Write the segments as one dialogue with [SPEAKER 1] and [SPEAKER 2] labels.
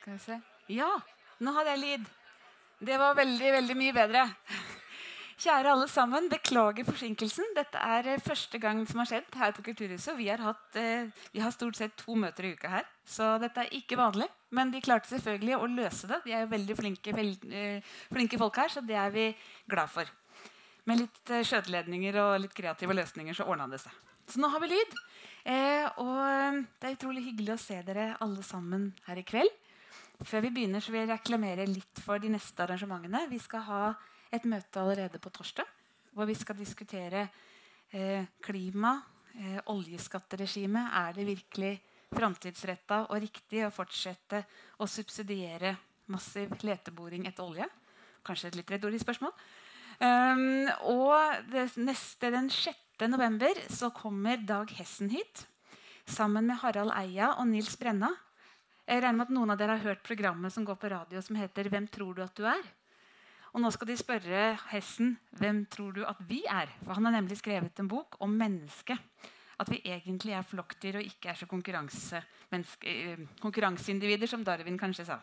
[SPEAKER 1] Skal vi se. Ja, nå hadde jeg lyd. Det var veldig, veldig mye bedre. Kjære alle sammen, beklager forsinkelsen. Dette er eh, første gang som har skjedd her på Kulturhuset. Vi har, hatt, eh, vi har stort sett to møter i uka her, så dette er ikke vanlig. Men de klarte selvfølgelig å løse det. De er jo veldig flinke, veld, eh, flinke folk her, så det er vi glad for. Med litt skjøteledninger og litt kreative løsninger så ordna det seg. Så nå har vi lyd. Og det er utrolig hyggelig å se dere alle sammen her i kveld. Før vi begynner, så vil jeg reklamere litt for de neste arrangementene. Vi skal ha et møte allerede på torsdag, hvor vi skal diskutere eh, klima, eh, oljeskatteregimet. Er det virkelig framtidsretta og riktig å fortsette å subsidiere massiv leteboring etter olje? Kanskje et litt retorisk spørsmål. Um, og det neste, den 6. november så kommer Dag Hessen hit sammen med Harald Eia og Nils Brenna. Jeg regner med at Noen av dere har hørt programmet som går på radio som heter 'Hvem tror du at du er?' Og Nå skal de spørre Hessen 'Hvem tror du at vi er?' For Han har nemlig skrevet en bok om mennesket. At vi egentlig er flokkdyr og ikke er så konkurranse, konkurranseindivider, som Darwin kanskje sa.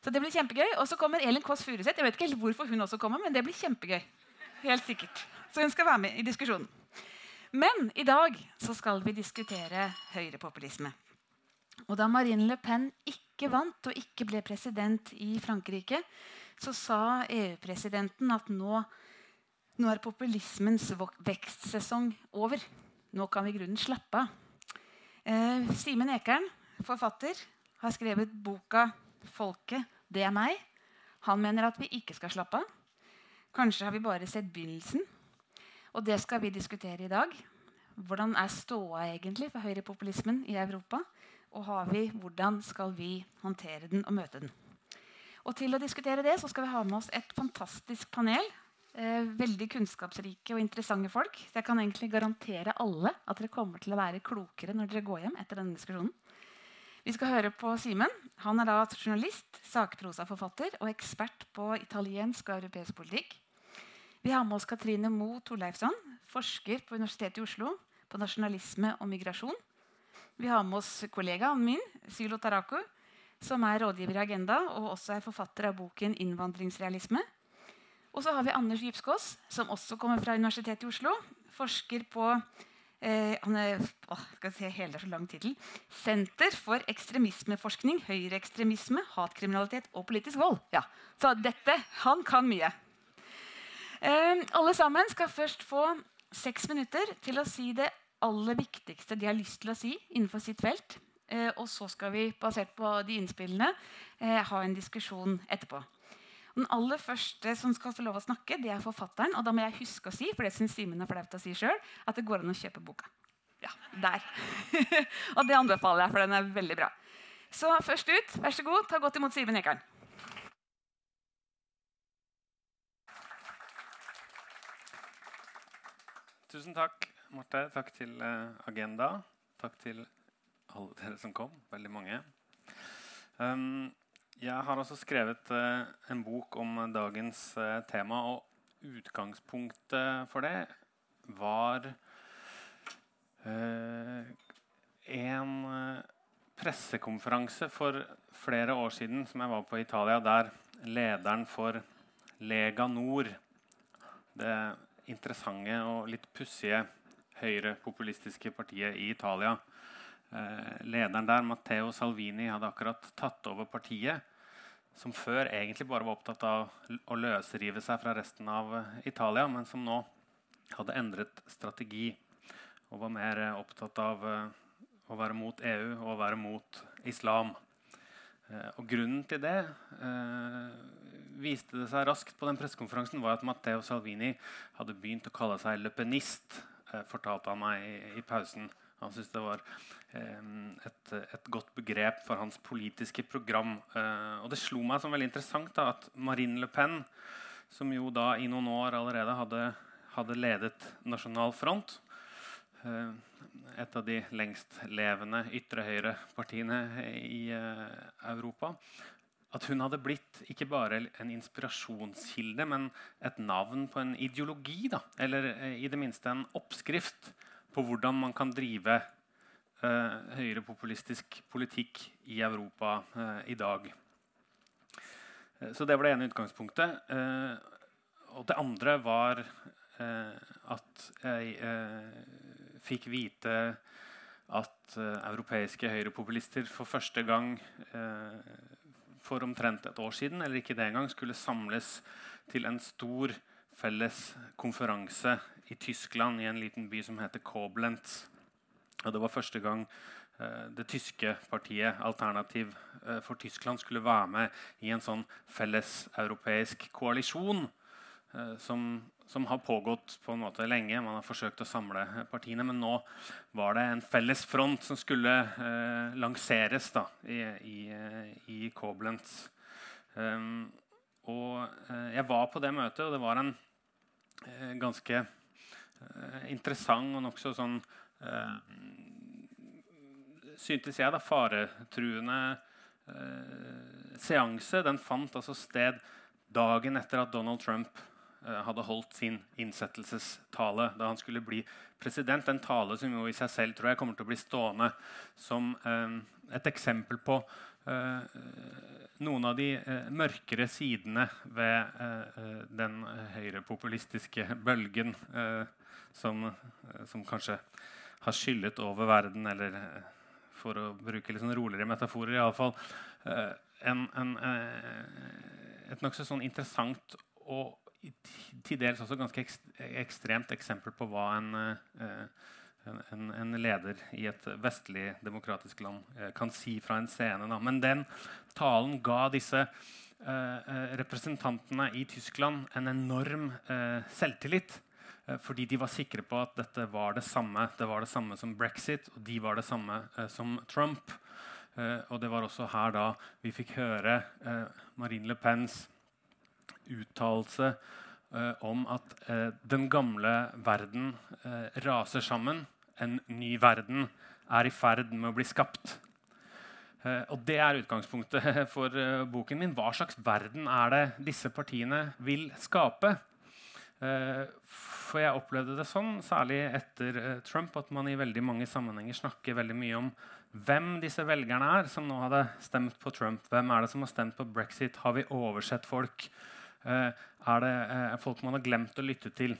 [SPEAKER 1] Så det blir kjempegøy. Og så kommer Elin Kåss Furuseth. Jeg vet ikke helt hvorfor hun også kommer, men det blir kjempegøy. Helt sikkert. Så hun skal være med i diskusjonen. Men i dag så skal vi diskutere høyrepopulisme. Og da Marine Le Pen ikke vant og ikke ble president i Frankrike, så sa EU-presidenten at nå, nå, er populismens vekstsesong over. Nå kan vi i grunnen slappe av. Eh, Simen Ekern, forfatter, har skrevet boka 'Folket, det er meg'. Han mener at vi ikke skal slappe av. Kanskje har vi bare sett begynnelsen. Og det skal vi diskutere i dag. Hvordan er ståa egentlig for høyrepopulismen i Europa? Og har vi, hvordan skal vi håndtere den og møte den? Og til å diskutere det så skal vi ha med oss et fantastisk panel. Eh, veldig kunnskapsrike og interessante folk. Så jeg kan egentlig garantere alle at dere kommer til å være klokere når dere går hjem etter denne diskusjonen. Vi skal høre på Simen. Han er da journalist, sakprosaforfatter og ekspert på italiensk og europeisk politikk. Vi har med oss Katrine Mo Torleifsson, forsker på Universitetet i Oslo på nasjonalisme og migrasjon. Vi har med oss kollegaen min, Sylo Taraku, som er rådgiver i Agenda og også er forfatter av boken 'Innvandringsrealisme'. Og så har vi Anders Djupskås, som også kommer fra Universitetet i Oslo. Forsker på eh, han er, å, skal se hele så lang titel, Senter for ekstremismeforskning, høyreekstremisme, hatkriminalitet og politisk vold. Ja, Så dette Han kan mye. Eh, alle sammen skal først få seks minutter til å si det aller viktigste de har lyst til å si innenfor sitt felt. Eh, og så skal vi, basert på de innspillene, eh, ha en diskusjon etterpå. Den aller første som skal få lov å snakke, det er forfatteren. Og da må jeg huske å si, for det synes Simen er flaut å si selv, at det går an å kjøpe boka. Ja, der. og det anbefaler jeg, for den er veldig bra. Så først ut, vær så god, ta godt imot Simen Ekern.
[SPEAKER 2] Tusen takk, Marte. Takk til uh, Agenda. Takk til alle dere som kom. Veldig mange. Um, jeg har også skrevet uh, en bok om dagens uh, tema, og utgangspunktet for det var en pressekonferanse for flere år siden som jeg var på i Italia, der lederen for Lega Nord, det interessante og litt pussige høyrepopulistiske partiet i Italia. Eh, lederen der, Matteo Salvini, hadde akkurat tatt over partiet, som før egentlig bare var opptatt av å løsrive seg fra resten av eh, Italia, men som nå hadde endret strategi og var mer eh, opptatt av å være mot EU og å være mot islam. Og grunnen til det viste det seg raskt på den pressekonferansen var at Matteo Salvini hadde begynt å kalle seg løpenist, fortalte han meg i, i pausen. Han syntes det var eh, et, et, godt begrep for hans politiske program. Eh, og det slo meg som veldig interessant da, at Marine Le Pen, som jo da i noen år allerede hadde, hadde ledet Nasjonal Front, eh, et av de lengstlevende ytre høyre-partiene i Europa, at hun hadde blitt ikke bare en inspirasjonskilde, men et navn på en ideologi. Da. Eller i det minste en oppskrift på hvordan man kan drive eh, høyrepopulistisk politikk i Europa eh, i dag. så det var det ene utgangspunktet. og det andre var at jeg fikk vite at europeiske høyrepopulister for første gang for omtrent et år siden eller ikke det engang, skulle samles til en stor felles konferanse i Tyskland, i en liten by som heter Koblenz. Og det var første gang eh, det tyske partiet Alternativ eh, for Tyskland skulle være med i en sånn felles europeisk koalisjon eh, som, som, har pågått på en måte lenge. Man har forsøkt å samle partiene, men nå var det en felles front som skulle eh, lanseres da, i, i. Um, og eh, jeg var på det møtet, og det var en eh, ganske eh, interessant og nokså sånn eh, Syntes jeg, da, faretruende seanse. Den fant altså sted dagen etter at Donald Trump hadde holdt sin innsettelsestale da han skulle bli president. En tale som jo i seg selv tror jeg kommer til å bli stående som et eksempel på noen av de eh, mørkere sidene ved eh, eh den høyrepopulistiske bølgen eh, som, eh, som, kanskje har skyllet over verden, eller eh, for å bruke litt sånn roligere metaforer, iallfall en, en, et nokså sånn interessant og til dels også ganske ekstremt eksempel på hva en en, en, leder i et vestlig demokratisk land eh, kan si fra en scene. Da. Men den talen ga disse eh, eh, representantene i Tyskland en enorm eh, selvtillit. Eh, fordi de var sikre på at dette var det samme Det var det samme som brexit, og de var det samme eh, som Trump. og det var også her da vi fikk høre Marine Le Pens uttalelse om at den gamle verden raser sammen en ny verden er i ferd med å bli skapt. Uh, og Det er utgangspunktet for uh, boken min. Hva slags verden er det disse partiene vil skape? For jeg opplevde det sånn, særlig etter Trump, at man i veldig mange sammenhenger snakker veldig mye om hvem disse velgerne er som nå hadde stemt på Trump. Hvem er det som har stemt på brexit? Har vi oversett folk? Er det folk man har glemt å lytte til?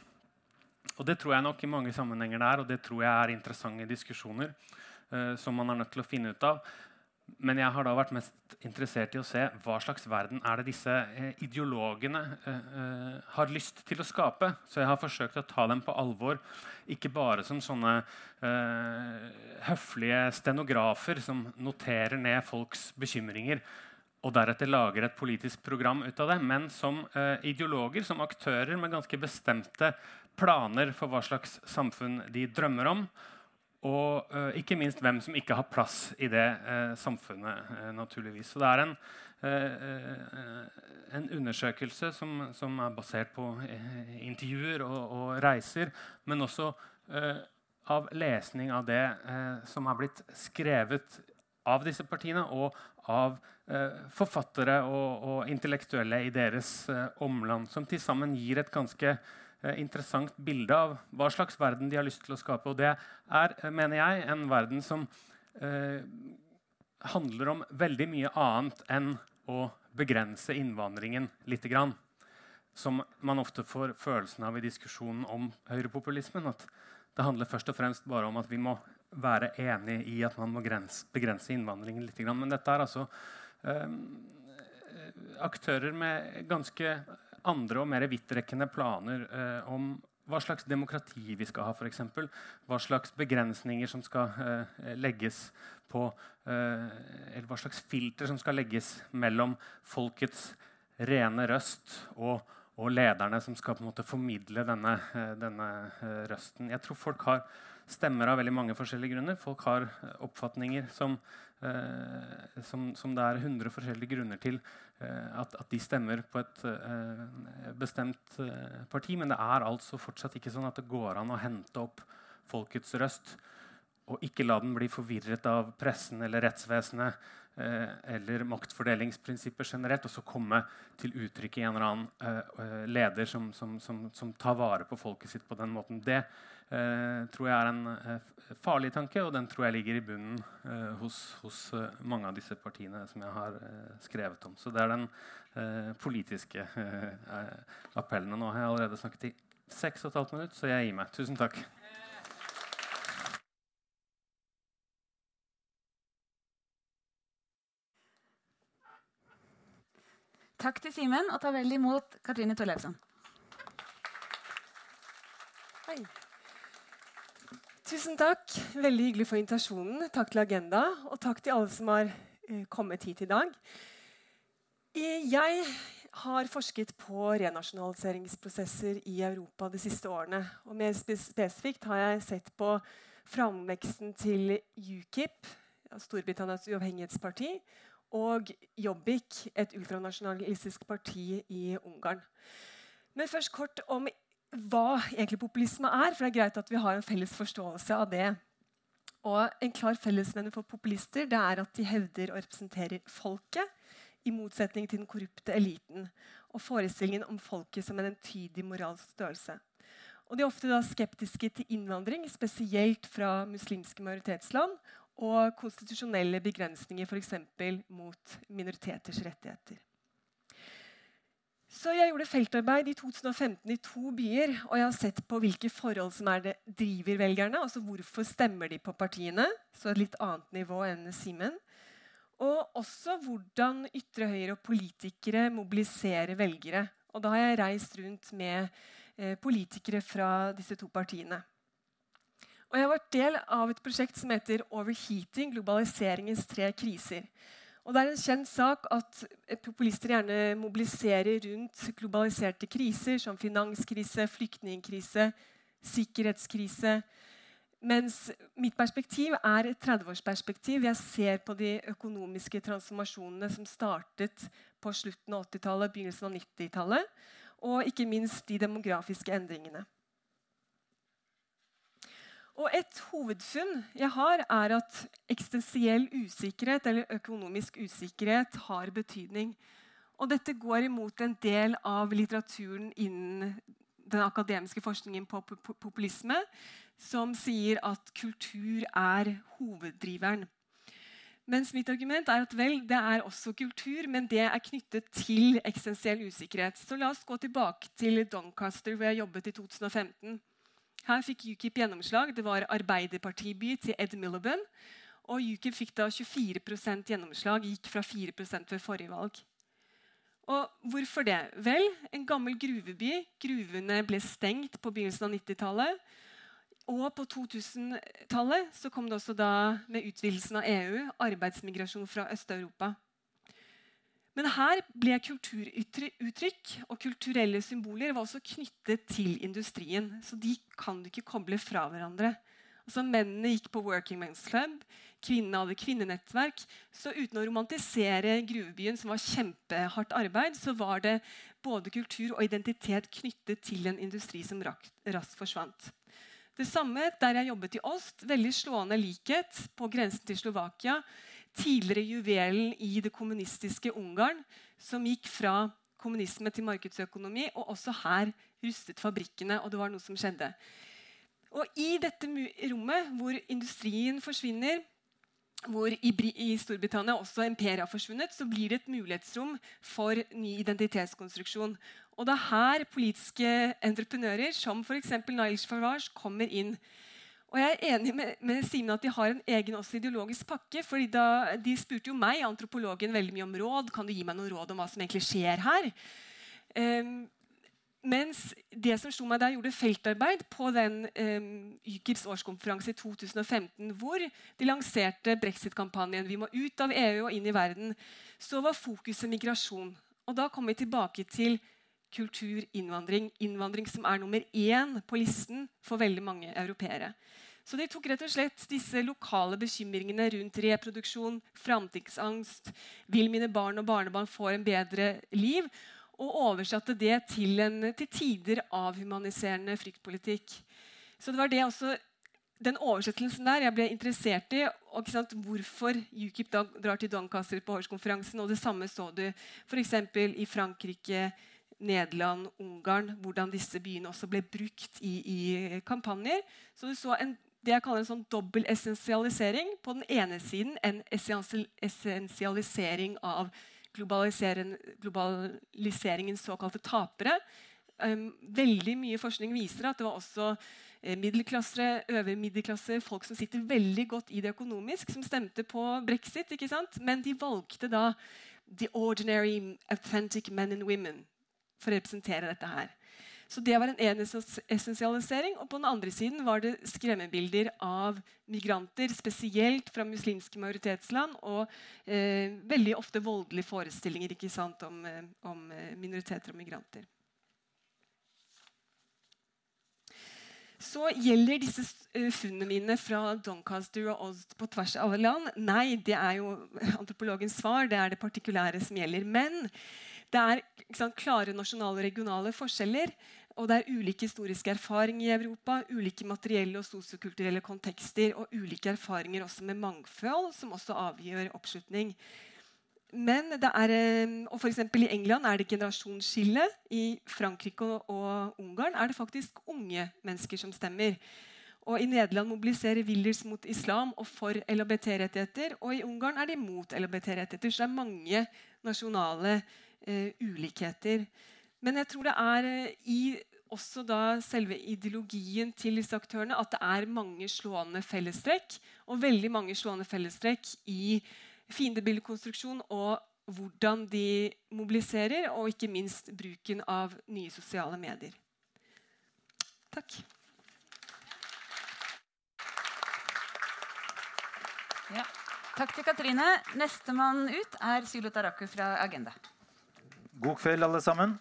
[SPEAKER 2] Og det tror jeg nok i mange sammenhenger det er, og det tror jeg er interessante diskusjoner uh, som man er nødt til å finne ut av. Men jeg har da vært mest interessert i å se hva slags verden er det disse ideologene uh, har lyst til å skape. Så jeg har forsøkt å ta dem på alvor. Ikke bare som sånne høflige stenografer som noterer ned folks bekymringer og deretter lager et politisk program ut av det, men som ideologer, som aktører med ganske bestemte planer for hva slags samfunn de drømmer om. Og eh, ikke minst hvem som ikke har plass i det eh, samfunnet. Uh, naturligvis. Så det er en, en undersøkelse som, som, er basert på intervjuer og, og, reiser, men også av lesning av det som er blitt skrevet av disse partiene, og av forfattere og, og, intellektuelle i deres omland, som til sammen gir et ganske Eh, interessant bilde av hva slags verden de har lyst til å skape. Og det er, eh, mener jeg, en verden som eh, handler om veldig mye annet enn å begrense innvandringen litt. Grann, som man ofte får følelsen av i diskusjonen om høyrepopulismen. At det handler først og fremst bare om at vi må være enig i at man må begrense innvandringen litt. Men dette er altså eh, aktører med ganske andre og mer vidtrekkende planer eh, om hva slags demokrati vi skal ha, f.eks. Hva slags begrensninger som skal eh, legges på eh, Eller hva slags filter som skal legges mellom folkets rene røst og, og lederne som skal på en måte formidle denne, eh, denne eh, røsten. Jeg tror folk har stemmer av veldig mange forskjellige grunner. Folk har eh, oppfatninger som, som, som det er 100 forskjellige grunner til Eh, at, at, de stemmer på et uh, bestemt parti. Men det er altså fortsatt ikke sånn at det går an å hente opp folkets røst og ikke la den bli forvirret av pressen eller rettsvesenet eh, eller maktfordelingsprinsipper generelt, og så komme til uttrykk i en eller annen leder som, som, som, som, tar vare på folket sitt på den måten. Det eh, tror jeg er en eh, farlig tanke, og den tror jeg ligger i bunnen eh, hos, hos eh, mange av disse partiene som jeg har eh, skrevet om. Så det er den eh, politiske appellen. Og nå har jeg allerede snakket i seks og et halvt minutt, så jeg gir meg. Tusen takk.
[SPEAKER 1] Takk til Simen, og ta vel imot Katrine Torleifsson.
[SPEAKER 3] Hei. Tusen takk. Veldig hyggelig for invitasjonen. Takk til Agenda, og takk til alle som har eh, kommet hit i dag. Jeg har forsket på renasjonaliseringsprosesser i Europa de siste årene. Og mer spesifikt har jeg sett på framveksten til UKIP, Storbritannias uavhengighetsparti, og Jobbik, et ultranasjonalistisk parti i Ungarn. Men først kort om hva egentlig populisme er. For det er greit at vi har en felles forståelse av det. Og En klar fellesnevner for populister det er at de hevder og representerer folket, i motsetning til den korrupte eliten og forestillingen om folket som en entydig moralsk størrelse. Og De er ofte skeptiske til innvandring, spesielt fra muslimske majoritetsland, og konstitusjonelle begrensninger f.eks. mot minoriteters rettigheter. Så jeg gjorde feltarbeid i 2015 i to byer. Og jeg har sett på hvilke forhold som er det driver velgerne. altså Hvorfor stemmer de på partiene? Så et litt annet nivå enn Simen. Og også hvordan ytre høyre og politikere mobiliserer velgere. Og da har jeg reist rundt med eh, politikere fra disse to partiene. Og jeg har vært del av et prosjekt som heter Overheating globaliseringens tre kriser. Og det er en kjent sak at populister gjerne mobiliserer rundt globaliserte kriser som finanskrise, flyktningkrise, sikkerhetskrise. Mens mitt perspektiv er et 30-årsperspektiv. Jeg ser på de økonomiske transformasjonene som startet på slutten av 80-tallet, begynnelsen av 90-tallet. Og ikke minst de demografiske endringene. Og Et hovedfunn jeg har, er at eksistensiell usikkerhet eller økonomisk usikkerhet har betydning. Og dette går imot en del av litteraturen innen den akademiske forskningen på populisme, som sier at kultur er hoveddriveren. Mens mitt argument er at vel, det er også kultur, men det er knyttet til eksistensiell usikkerhet. Så la oss gå tilbake til Doncaster, hvor jeg jobbet i 2015. Her fikk UKIP gjennomslag. Det var arbeiderpartiby til Ed Miliband. Og UKIP fikk da 24% gjennomslag, gikk fra 4 ved forrige valg. Og Hvorfor det? Vel, en gammel gruveby. Gruvene ble stengt på begynnelsen av 90-tallet. Og på 2000-tallet kom det også da med utvidelsen av EU arbeidsmigrasjon fra Øst-Europa. Men her ble kulturuttrykk og kulturelle symboler var også knyttet til industrien. Så de kan du ikke koble fra hverandre. Altså, mennene gikk på Working Men's Club, kvinnene hadde kvinnenettverk. Så uten å romantisere gruvebyen, som var kjempehardt arbeid, så var det både kultur og identitet knyttet til en industri som raskt forsvant. Det samme der jeg jobbet i Ost. Veldig slående likhet på grensen til Slovakia tidligere juvelen i det kommunistiske Ungarn, som gikk fra kommunisme til markedsøkonomi. Og også her rustet fabrikkene, og det var noe som skjedde. Og I dette rommet hvor industrien forsvinner, hvor i, i Storbritannia også imperiet har forsvunnet, så blir det et mulighetsrom for ny identitetskonstruksjon. Og det er her politiske entreprenører som f.eks. Niles Farage kommer inn. Og jeg er enig med, med Simen at de har en egen også ideologisk pakke. fordi da, De spurte jo meg, antropologen, veldig mye om råd. Kan du gi meg noen råd om hva som egentlig skjer her? Um, mens det som slo meg da jeg gjorde feltarbeid på den um, YKIRs årskonferanse i 2015, hvor de lanserte brexit-kampanjen 'Vi må ut av EU og inn i verden', så var fokuset migrasjon. Og da kom vi tilbake til kulturinnvandring. Innvandring som er nummer én på listen for veldig mange europeere. Så de tok rett og slett disse lokale bekymringene rundt reproduksjon, framtidsangst, vil mine barn og barnebarn få en bedre liv, og oversatte det til en til tider avhumaniserende fryktpolitikk. Så det var det også, den oversettelsen der jeg ble interessert i. og sant, Hvorfor UKIP da drar til Doncaster på årskonferansen. Og det samme så du f.eks. i Frankrike, Nederland, Ungarn, hvordan disse byene også ble brukt i, i kampanjer. Så du så en, det jeg kaller en sånn dobbel essensialisering. På den ene siden en essensialisering av globaliseringens såkalte tapere. Um, veldig mye forskning viser at det var også middelklassere, middelklasse, øvre middelklasse, folk som sitter veldig godt i det økonomisk, som stemte på brexit. ikke sant? Men de valgte da the ordinary, authentic men and women for å representere dette her. Så det var en essensialisering. Og på den andre siden var det skremmebilder av migranter, spesielt fra muslimske majoritetsland, og eh, veldig ofte voldelige forestillinger sant, om, eh, om eh, minoriteter og migranter. Så gjelder disse eh, funnene mine fra Doncaster og Oz på tvers av land? Nei, det er jo antropologens svar. Det er det partikulære som gjelder. Men det er sant, klare nasjonale og regionale forskjeller. Og det er ulike historiske erfaringer i Europa, ulike materielle og sosiokulturelle kontekster og ulike erfaringer også med mangfold, som også avgjør oppslutning. Men det er, eh, og for I England er det generasjonsskille. I Frankrike og Ungarn er det faktisk unge mennesker som stemmer. Og I Nederland mobiliserer Willers mot islam og for LHBT-rettigheter. Og i Ungarn er de mot LHBT-rettigheter. Så det er mange nasjonale eh, ulikheter. Men jeg tror det er eh, i også da selve ideologien til disse aktørene at det er mange slående fellestrekk. Og veldig mange slående fellestrekk i fiendebildekonstruksjon og hvordan de mobiliserer, og ikke minst bruken av nye sosiale medier. Takk.
[SPEAKER 1] Ja. Takk til Katrine. Nestemann ut er Sylo Taraku fra Agenda.
[SPEAKER 4] God kveld, alle sammen.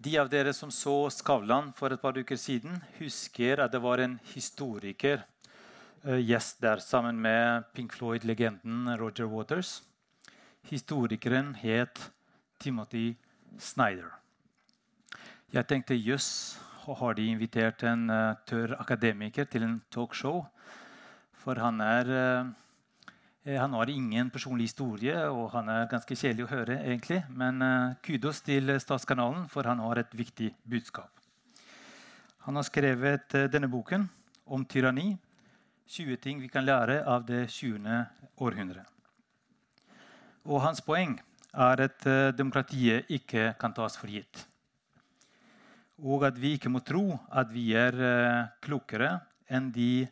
[SPEAKER 4] De av dere som så Skavlan for et par uker siden, husker at det var en historiker uh, gjest der sammen med Pink Floyd-legenden Roger Waters. Historikeren het Timothy Snyder. Jeg tenkte jøss, har de invitert en uh, tørr akademiker til en talkshow? For han er uh, han har ingen personlig historie, og han er ganske kjedelig å høre. egentlig. Men kudos til Statskanalen, for han har et viktig budskap. Han har skrevet denne boken om tyranni 20 ting vi kan lære av det 20. århundret. Og hans poeng er at demokratiet ikke kan tas for gitt. Og at vi ikke må tro at vi er klokere enn de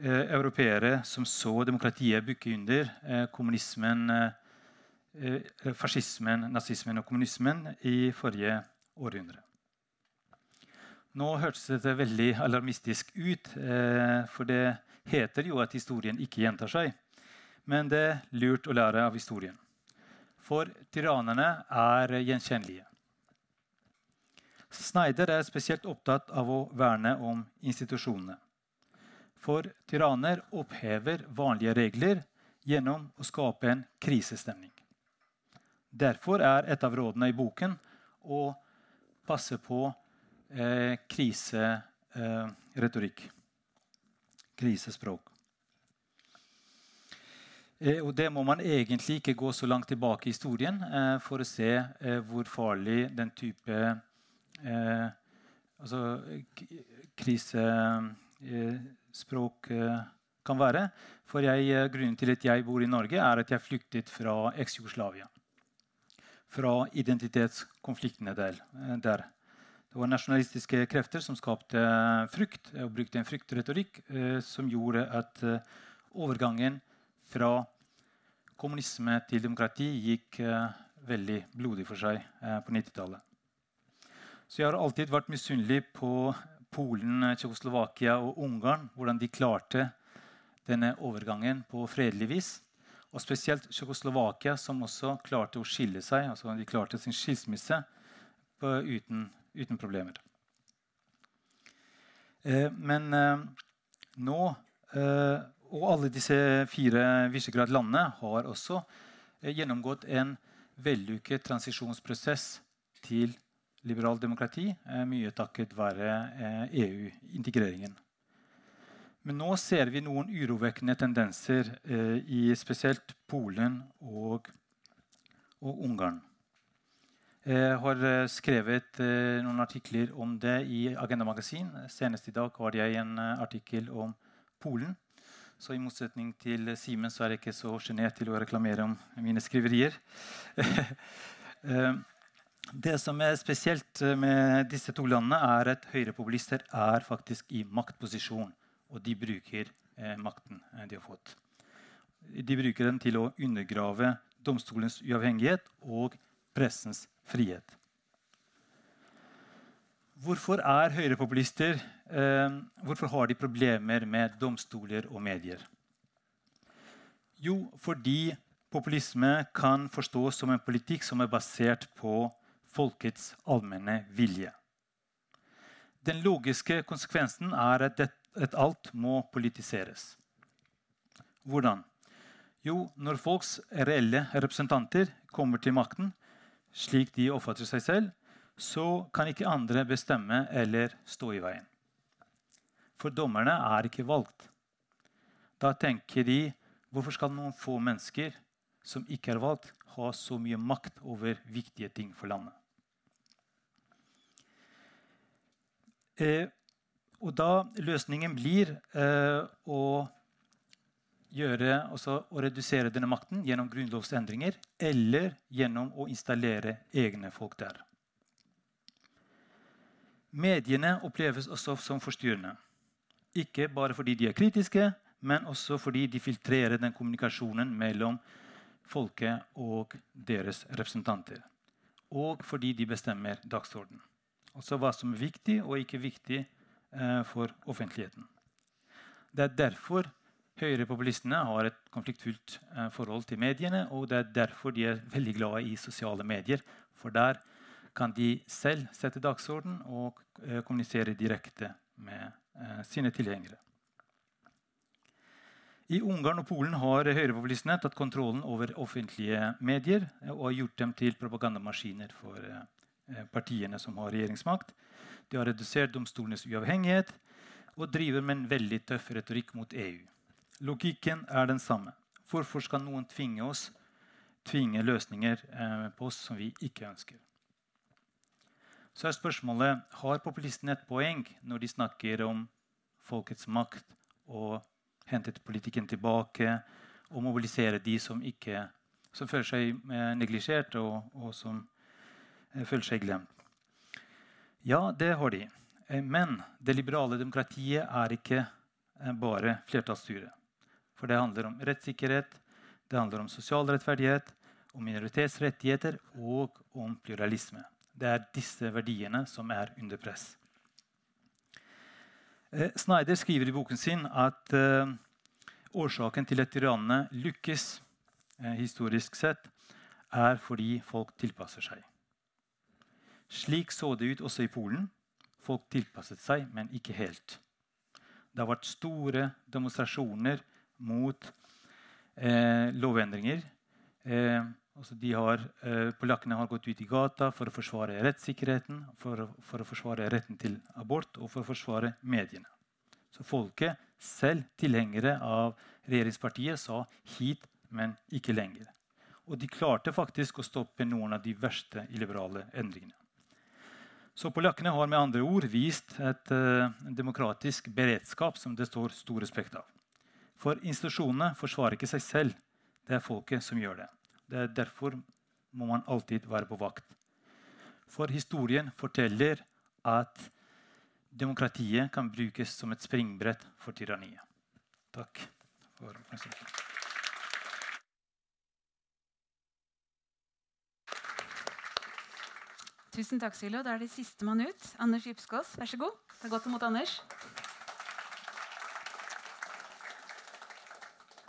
[SPEAKER 4] uh, europeere som så demokratiet bygge under kommunismen, fascismen, nazismen og kommunismen i forrige århundre. Nå hørtes dette veldig alarmistisk ut, eh, for det heter jo at historien ikke gjentar seg. Men det er lurt å lære av historien. For tyrannene er gjenkjennelige. Snyder er spesielt opptatt av å verne om institusjonene. For tyranner opphever vanlige regler gjennom å skape en krisestemning. Derfor er et av rådene i boken å passe på eh, kriseretorikk. Eh, krisespråk. Eh, og det må man egentlig ikke gå så langt tilbake i historien eh, for å se eh, hvor farlig den type eh, altså, krisespråk eh, kan være. For jeg, Grunnen til at jeg bor i Norge, er at jeg flyktet fra eks-Jugoslavia. Fra identitetskonfliktene der. der. Det var nasjonalistiske krefter som skapte frykt og brukte en fryktretorikk eh, som gjorde at eh, overgangen fra kommunisme til demokrati gikk eh, veldig blodig for seg eh, på 90-tallet. Så jeg har alltid vært misunnelig på Polen, Tsjekkoslovakia og Ungarn. Hvordan de klarte denne overgangen på fredelig vis. Og spesielt Tsjekkoslovakia, som også klarte å skille seg. altså De klarte sin skilsmisse på, uten uten problemer. Eh, men eh, nå eh, Og alle disse fire Visegrad-landene har også gjennomgått en vellykket transisjonsprosess til liberal demokrati, mye takket være EU-integreringen. Men nå ser vi noen urovekkende tendenser i spesielt Polen og og Ungarn. Jeg har eh, skrevet eh, noen artikler om det i Agenda Magasin. Senest i dag har jeg en eh, artikkel om Polen. Så i motsetning til Simen så er jeg ikke så sjenert til å reklamere om mine skriverier. det som er spesielt med disse to landene, er at høyrepopulister er faktisk i maktposisjon. Og de bruker makten de har fått. De bruker den til å undergrave domstolens uavhengighet og pressens frihet. Hvorfor er høyrepopulister eh, hvorfor har de problemer med domstoler og medier? Jo, fordi populisme kan forstås som en politikk som er basert på folkets allmenne vilje. Den logiske konsekvensen er at, det, at alt må politiseres. Hvordan? Jo, når folks reelle representanter kommer til makten, slik de oppfatter seg selv, så kan ikke andre bestemme eller stå i veien. For dommerne er ikke valgt. Da tenker de hvorfor skal noen få mennesker som ikke er valgt, ha så mye makt over viktige ting for landet? Eh, og da løsningen blir eh, å gjøre, altså, å redusere denne makten gjennom grunnlovsendringer eller gjennom å installere egne folk der. Mediene oppleves også som forstyrrende. Ikke bare fordi de er kritiske, men også fordi de filtrerer den kommunikasjonen mellom folket og deres representanter. Og fordi de bestemmer dagsorden. Altså hva som er viktig og ikke viktig eh, for offentligheten. Det er derfor Høyrepopulistene har et konfliktfullt eh, forhold til mediene, og det er derfor de er veldig glade i sosiale medier. For der kan de selv sette dagsorden og eh, kommunisere direkte med eh, sine tilhengere. I Ungarn og Polen har høyrepopulistene tatt kontrollen over offentlige medier og gjort dem til propagandamaskiner for partiene som har regjeringsmakt. De har redusert domstolenes uavhengighet og driver med en veldig tøff retorikk mot EU. Logikken er den samme. Hvorfor skal noen tvinge oss tvinge løsninger eh, på oss som vi ikke ønsker? Så er spørsmålet har populistene et poeng når de snakker om folkets makt og hentet politikken tilbake og mobilisere de som, ikke, som føler seg eh, neglisjert og, og, som eh, føler seg glemt. Ja, det har de. Eh, men det liberale demokratiet er ikke eh, bare flertallsstyre. For det handler om rettssikkerhet, det handler om sosial rettferdighet, om minoritetsrettigheter og om pluralisme. Det er disse verdiene som er under press. Eh, Snyder skriver i boken sin at eh, årsaken til at tyrannene lykkes eh, historisk sett, er fordi folk tilpasser seg. Slik så det ut også i Polen. Folk tilpasset seg, men ikke helt. Det har vært store demonstrasjoner mot eh, lovendringer. Eh, altså eh, polakkene har gått ut i gata for å forsvare rettssikkerheten, for, for, å forsvare retten til abort og for å forsvare mediene. Så folket, selv tilhengere av regjeringspartiet, sa hit, men ikke lenger. Og de klarte faktisk å stoppe noen av de verste illiberale endringene. Så Polakkene har med andre ord vist et uh, demokratisk beredskap som det står stor respekt av. For institusjonene forsvarer ikke seg selv. Det er folket som gjør det. det er derfor må man alltid være på vakt. For historien forteller at demokratiet kan brukes som et springbrett for tyranniet. Takk for oppmerksomheten.
[SPEAKER 1] Tusen takk, Silo. Da er det sistemann ut. Anders Gipskås, vær så god. Ta godt imot Anders.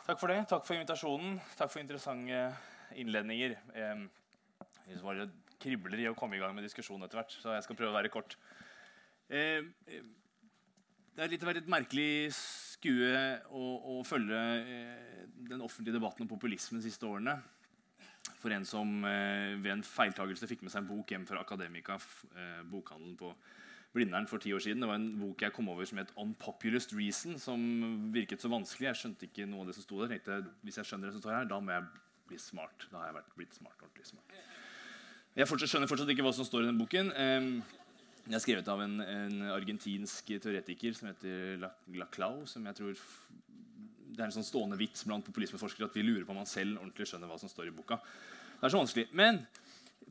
[SPEAKER 5] Takk for det. Takk for invitasjonen. Takk for interessante innledninger. Jeg Det bare kribler i å komme i gang med diskusjonen etter hvert, så jeg skal prøve å være kort. Det har litt et merkelig skue å, å følge eh, den offentlige debatten om populisme de siste årene. For en som eh, ved en feiltagelse fikk med seg en bok hjem fra Akademika, eh, bokhandelen på Blindern for ti år siden. Det var en bok jeg kom over som het 'Unpopulist Reason', som virket så vanskelig. Jeg skjønte ikke noe av det som sto der. Tenkte, hvis jeg skjønner det som står her, da må jeg bli smart. Da har jeg vært blitt smart, ordentlig smart. Jeg fortsatt, skjønner fortsatt ikke hva som står i den boken. Um, den er skrevet av en, en, argentinsk teoretiker som heter Laclau. som jeg tror Det er en sånn stående vits blant populismeforskere at vi lurer på om man selv ordentlig skjønner hva som står i boka. Det er så vanskelig. Men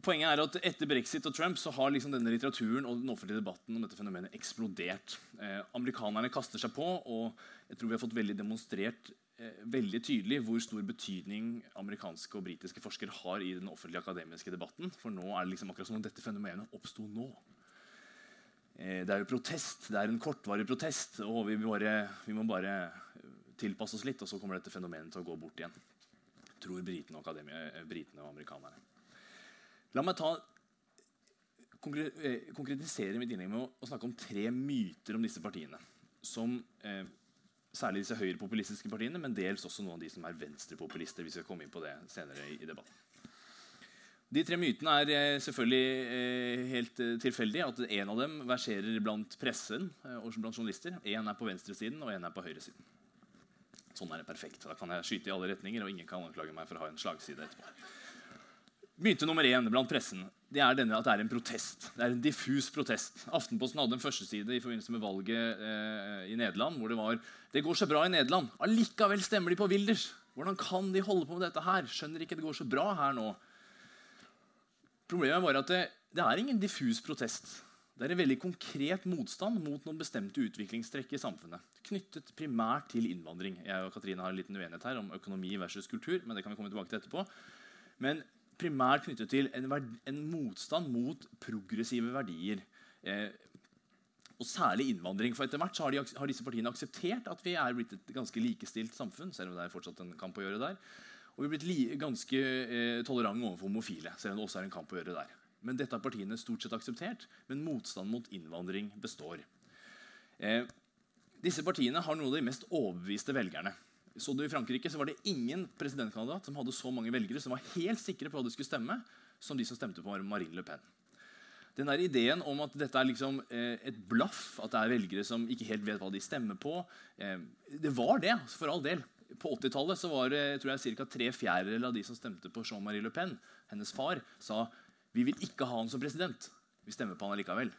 [SPEAKER 5] poenget er at etter brexit og Trump så har liksom denne litteraturen og den offentlige debatten om dette fenomenet eksplodert. Eh, amerikanerne kaster seg på, og jeg tror vi har fått veldig demonstrert eh, veldig tydelig hvor stor betydning amerikanske og britiske forskere har i den offentlige akademiske debatten. For nå er det liksom akkurat som om dette fenomenet oppsto nå. Eh, det er jo protest. Det er en kortvarig protest. og vi, bare, vi må bare tilpasse oss litt, og så kommer dette fenomenet til å gå bort igjen. Tror britene og, britene og amerikanerne. La meg ta, eh, konkretisere mitt innlegg med å, snakke om tre myter om disse partiene. Som eh, Særlig disse høyrepopulistiske partiene, men dels også noen av de som er venstrepopulister. vi skal komme inn på det senere i, i debatten. De tre mytene er eh, selvfølgelig eh, helt eh, tilfeldige. At En av dem verserer blant pressen eh, og blant journalister. Én er på venstresiden, og én er på høyresiden. Sånn er det perfekt. Da kan jeg skyte i alle retninger, og ingen kan anklage meg for å ha en slagside etterpå. Myte nummer én blant pressen det er denne at det er en protest. Det er en diffus protest. Aftenposten hadde en førsteside i forbindelse med valget eh, i Nederland hvor det var det går så bra i Nederland. Allikevel stemmer de på Wilders. Hvordan kan de holde på med dette her? Skjønner ikke det går så bra her nå. Problemet bare at det, det er ingen diffus protest. Det er en veldig konkret motstand mot noen bestemte utviklingstrekk i samfunnet. Knyttet primært til innvandring. Jeg og Katrine har en liten uenighet her om økonomi versus kultur. men det kan vi komme tilbake til etterpå. Men primært knyttet til en, en motstand mot progressive verdier. Eh, og særlig innvandring. For etter hvert har, de, har, disse partiene akseptert at vi er blitt et ganske likestilt samfunn. selv om det er fortsatt en kamp å gjøre der. Og vi er blitt li, ganske eh, tolerante overfor homofile. selv om det også er en kamp å gjøre der. Men dette har partiene stort sett akseptert. Men motstand mot innvandring består. Eh, disse partiene har noen av de mest overbeviste velgerne. Så du I Frankrike var det ingen presidentkandidat som hadde så mange velgere som var helt sikre på hva de skulle stemme, som de som stemte på Marine Le Pen. Den der Ideen om at dette er liksom, eh, et blaff, at det er velgere som ikke helt vet hva de stemmer på eh, Det var det, for all del. På 80-tallet var det tror jeg, ca. tre fjerdedeler av de som stemte på Jean-Marie Le Pen, hennes far, sa vi vil ikke ha han som president. Vi stemmer på han allikevel.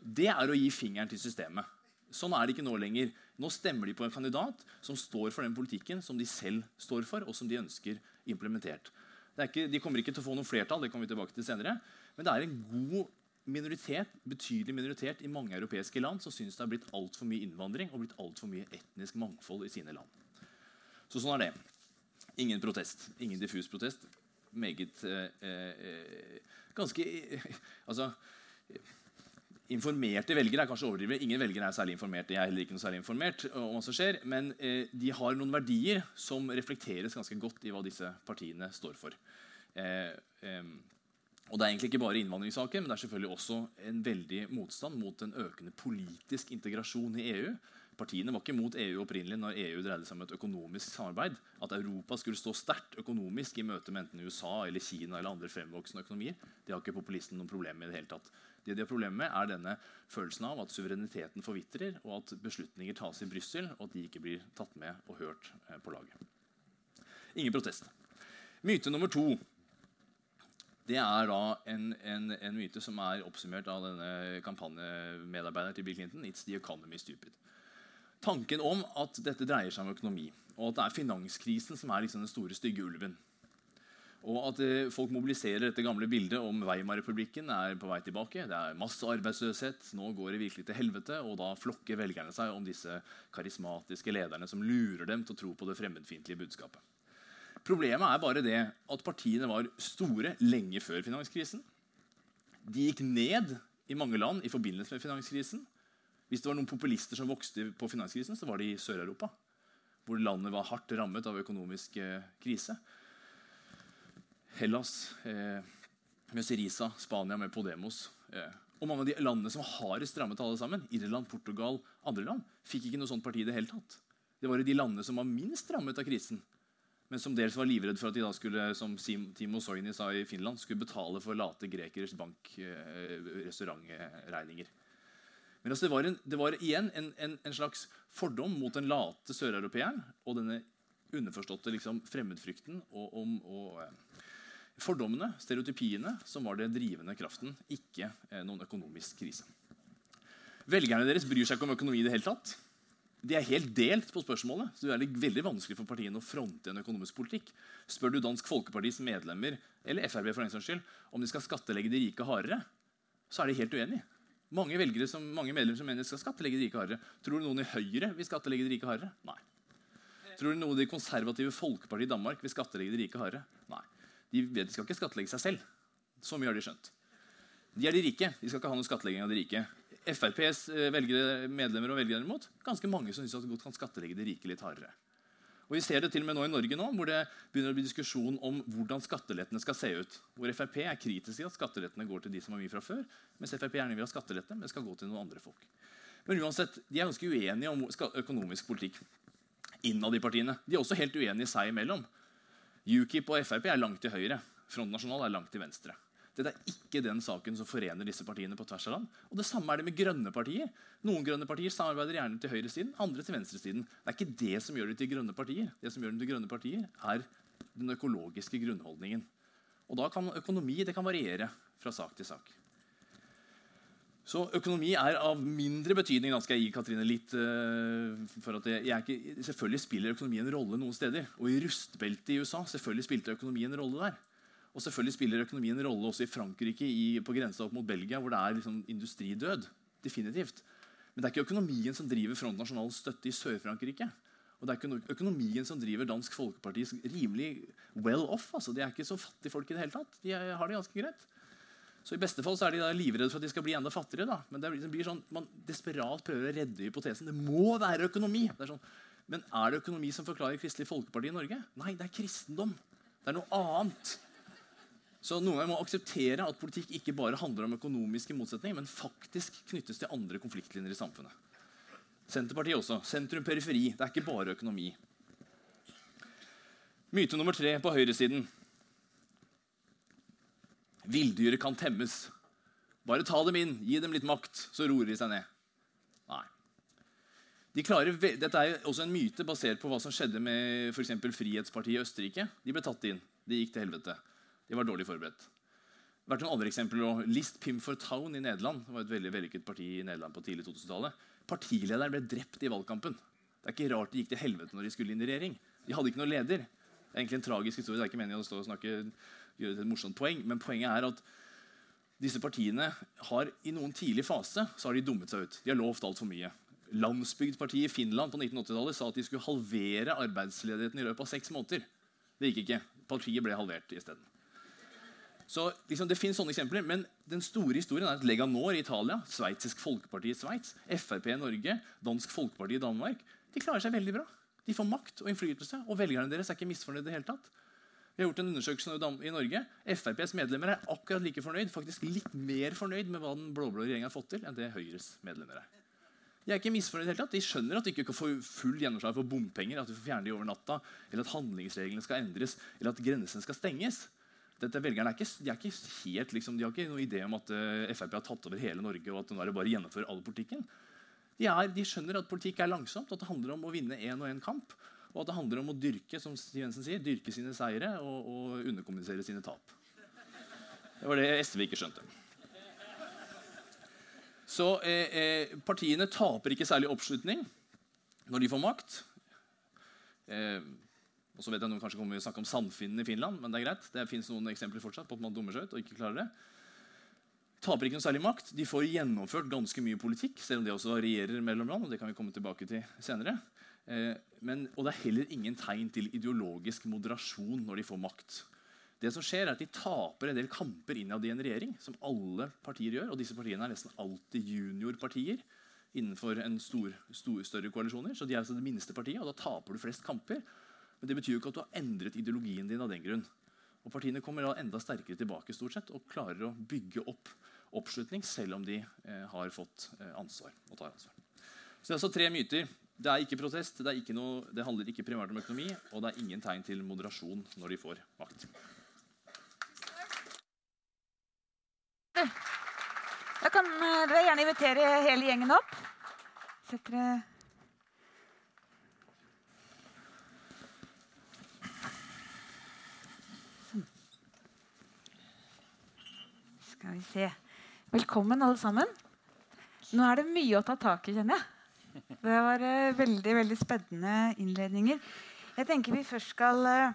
[SPEAKER 5] Det er å gi fingeren til systemet. Sånn er det ikke nå lenger. Nå stemmer de på en kandidat som står for den politikken som de selv står for, og som de ønsker implementert. Ikke, de kommer ikke til å få noe flertall, det kommer vi tilbake til senere, men det er en god minoritet, betydelig minoritet i mange europeiske land som syns det har blitt altfor mye innvandring og blitt altfor mye etnisk mangfold i sine land. Så sånn er det. Ingen protest. Ingen diffus protest. Meget eh, eh, Ganske eh, Altså informerte velgere er kanskje overdrivet. Ingen velgere er særlig informert. Jeg er heller ikke noe særlig informert om hva som skjer, Men eh, de har noen verdier som reflekteres ganske godt i hva disse partiene står for. Eh, eh, og Det er egentlig ikke bare innvandringssaker, men det er selvfølgelig også en veldig motstand mot en økende politisk integrasjon i EU. Partiene var ikke mot EU opprinnelig når EU dreide seg om et økonomisk samarbeid. At Europa skulle stå sterkt økonomisk i møte med enten USA eller Kina eller andre fremvoksende økonomier, det har ikke populisten noen problemer med i det hele tatt. Det de har problemer med, er denne følelsen av at suvereniteten forvitrer, og at beslutninger tas i Brussel, og at de ikke blir tatt med og hørt eh, på laget. Ingen protest. Myte nummer to det er da en, en, en, myte som er oppsummert av denne kampanjemedarbeideren til Bill Clinton. It's the economy stupid. Tanken om at dette dreier seg om økonomi, og at det er finanskrisen som er liksom den store, stygge ulven. Og at eh, folk mobiliserer dette gamle bildet om Weimar-republikken er på vei tilbake. Det er masse arbeidsløshet, nå går det virkelig til helvete. Og da flokker velgerne seg om disse karismatiske lederne som lurer dem til å tro på det fremmedfiendtlige budskapet. Problemet er bare det at partiene var store lenge før finanskrisen. De gikk ned i mange land i forbindelse med finanskrisen. Hvis det var noen populister som vokste på finanskrisen, så var det i Sør-Europa. Hvor landet var hardt rammet av økonomisk eh, krise. Hellas, eh, med Syriza, Spania med Podemos. Eh, og mange av de landene som har strammet alle sammen, Irland, Portugal, andre land, fikk ikke noe sånt parti i det hele tatt. Det var de landene som var minst rammet av krisen, men som dels var livredd for at de da skulle som Timo Soini sa i Finland, skulle betale for late grekeres bank-restaurantregninger. Eh, men altså det, var en, det, var igjen en, en, en slags fordom mot den late søreuropeeren og denne underforståtte liksom, fremmedfrykten og, om, og eh, fordommene, stereotypiene, som var det drivende kraften, ikke eh, noen økonomisk krise. Velgerne deres bryr seg ikke om økonomi i det hele tatt. De er helt delt på spørsmålet. så det er veldig vanskelig for partiene å fronte en økonomisk politikk. Spør du Dansk Folkepartis medlemmer eller FRB for den saks skyld, om de skal skattelegge de rike hardere, så er de helt uenige. Mange, som, mange medlemmer som mener skal skattelegge de rike hardere. Tror du noen i Høyre vil skattelegge de rike hardere? Nei. Tror du noen i det konservative Folkepartiet i Danmark vil skattelegge de rike hardere? Nei. De vet de skal ikke skattlegge seg selv. Så mye har de skjønt. De er de rike. De skal ikke ha noe skattlegging av de rike. FrPs eh, velgere, medlemmer og velgere derimot, ganske mange som syns at de godt kan skattlegge de rike litt hardere. Og Vi ser det til og med nå i Norge nå, hvor det begynner å bli diskusjon om hvordan skattelettene skal se ut. Hvor Frp er kritisk til at skattelettene går til de som har mye fra før, mens Frp gjerne vil ha skattelette, men skal gå til noen andre folk. Men uansett, de er ganske uenige om økonomisk politikk innad i partiene. De er også helt uenige seg imellom. UKIP og Frp er langt til høyre. Front Nasjonal er langt til venstre. Dette er ikke den saken som forener disse partiene på tvers av land. Og det samme er det med grønne partier. Noen grønne partier samarbeider gjerne til høyresiden, andre til venstresiden. Det er ikke det som gjør dem til grønne partier. Det som gjør dem til grønne partier, er den økologiske grunnholdningen. Og da kan økonomi kan variere fra sak til sak. Så økonomi er av mindre betydning. Da skal jeg gi Katrine litt uh, for at jeg, jeg ikke, Selvfølgelig spiller økonomi en rolle noen steder. Og i rustbeltet i USA selvfølgelig spilte økonomi en rolle der. Og selvfølgelig spiller økonomien en rolle også i Frankrike i, på grensa opp mot Belgia, hvor det er liksom industridød. definitivt. Men det er ikke økonomien som driver Front Nasjonal støtte i Sør-Frankrike. Og det er ikke økonomien som driver Dansk Folkepartis rimelig well off. altså De er ikke så fattige folk i det hele tatt. De har det ganske greit. Så I beste fall så er de livredde for at de skal bli enda fattigere. da. Men det blir sånn, Man desperat prøver å redde hypotesen. Det må være økonomi! Er sånn, men er det økonomi som forklarer Kristelig Folkeparti i Norge? Nei, det er kristendom. Det er noe annet. Så noen ganger må akseptere at politikk ikke bare handler om økonomiske motsetninger, men faktisk knyttes til andre konfliktlinjer i samfunnet. Senterpartiet også. Sentrum-periferi. Det er ikke bare økonomi. Myte nummer tre på høyresiden. Villdyret kan temmes. Bare ta dem inn, gi dem litt makt, så roer de seg ned. Nei. De klarer, dette er også en myte basert på hva som skjedde med for Frihetspartiet i Østerrike. De ble tatt inn. De gikk til helvete. De var dårlig forberedt. Det har vært noen andre eksempler List Pim for Town i Nederland det var et veldig vellykket parti i Nederland på tidlig 2000-tallet. Partilederen ble drept i valgkampen. Det er ikke rart de gikk til helvete når de skulle inn i regjering. De hadde ikke noen leder. Det er egentlig en tragisk historie. Det er ikke meningen å stå og snakke, gjøre et morsomt poeng, men poenget er at disse partiene har i noen tidlig fase så har de dummet seg ut. De har lovt altfor mye. Landsbygdpartiet i Finland på 1980-tallet sa at de skulle halvere arbeidsledigheten i løpet av seks måneder. Det gikk ikke. Partiet ble halvert isteden. Så liksom, Det finnes sånne eksempler, men den store historien er at Lega Nord i Italia, Sveitsisk Folkeparti i Sveits, Frp i Norge, Dansk Folkeparti i Danmark de klarer seg veldig bra. De får makt og innflytelse, og velgerne deres er ikke misfornøyde. i hele tatt. Vi har gjort en undersøkelse i Norge. FrPs medlemmer er akkurat like fornøyd, faktisk litt mer fornøyd med hva den blå-blå regjeringen har fått til, enn det Høyres medlemmer er. De er ikke misfornøyd tatt. De skjønner at de ikke kan få full gjennomslag for bompenger, at du får fjerne de over natta, eller at handlingsreglene skal endres, eller at grensene skal stenges. Dette velgerne er ikke, de, er ikke helt, liksom, de har ikke noen idé om at uh, Frp har tatt over hele Norge. og at nå er det bare å gjennomføre all politikken. De, er, de, skjønner at politikk er langsomt, at det handler om å vinne én og én kamp. Og at det handler om å dyrke som Jensen sier, dyrke sine seire og, og underkommunisere sine tap. Det var det SV ikke skjønte. Så eh, eh, partiene taper ikke særlig oppslutning når de får makt. Eh, og så vet jeg noen kanskje kommer til å snakke om Sandfinnen i Finland, men det er greit. Det fins noen eksempler fortsatt på at man dummer seg ut og ikke klarer det. Taper ikke noe særlig makt. De får gjennomført ganske mye politikk, selv om det også regjerer mellom land. og det kan vi komme tilbake til senere. Eh, men, og det er heller ingen tegn til ideologisk moderasjon når de får makt. Det som skjer er at De taper en del kamper innad i en regjering, som alle partier gjør. og disse partiene er nesten alltid juniorpartier innenfor en stor, stor, større koalisjoner. Så de er altså det minste partiet, og da taper du flest kamper. Men det betyr jo ikke at du har endret ideologien din av den grunn. Og Partiene kommer da enda sterkere tilbake stort sett, og klarer å bygge opp oppslutning selv om de eh, har fått eh, ansvar. og tar ansvar. Så Det er altså tre myter. Det er ikke protest, det, ikke noe, det handler ikke primært om økonomi, og det er ingen tegn til moderasjon når de får makt.
[SPEAKER 1] Da kan eh, dere gjerne invitere hele gjengen opp. Sett dere Skal vi se. Velkommen, alle sammen. Nå er det mye å ta tak i, kjenner jeg. Det var uh, veldig veldig spennende innledninger. Jeg tenker vi først skal uh,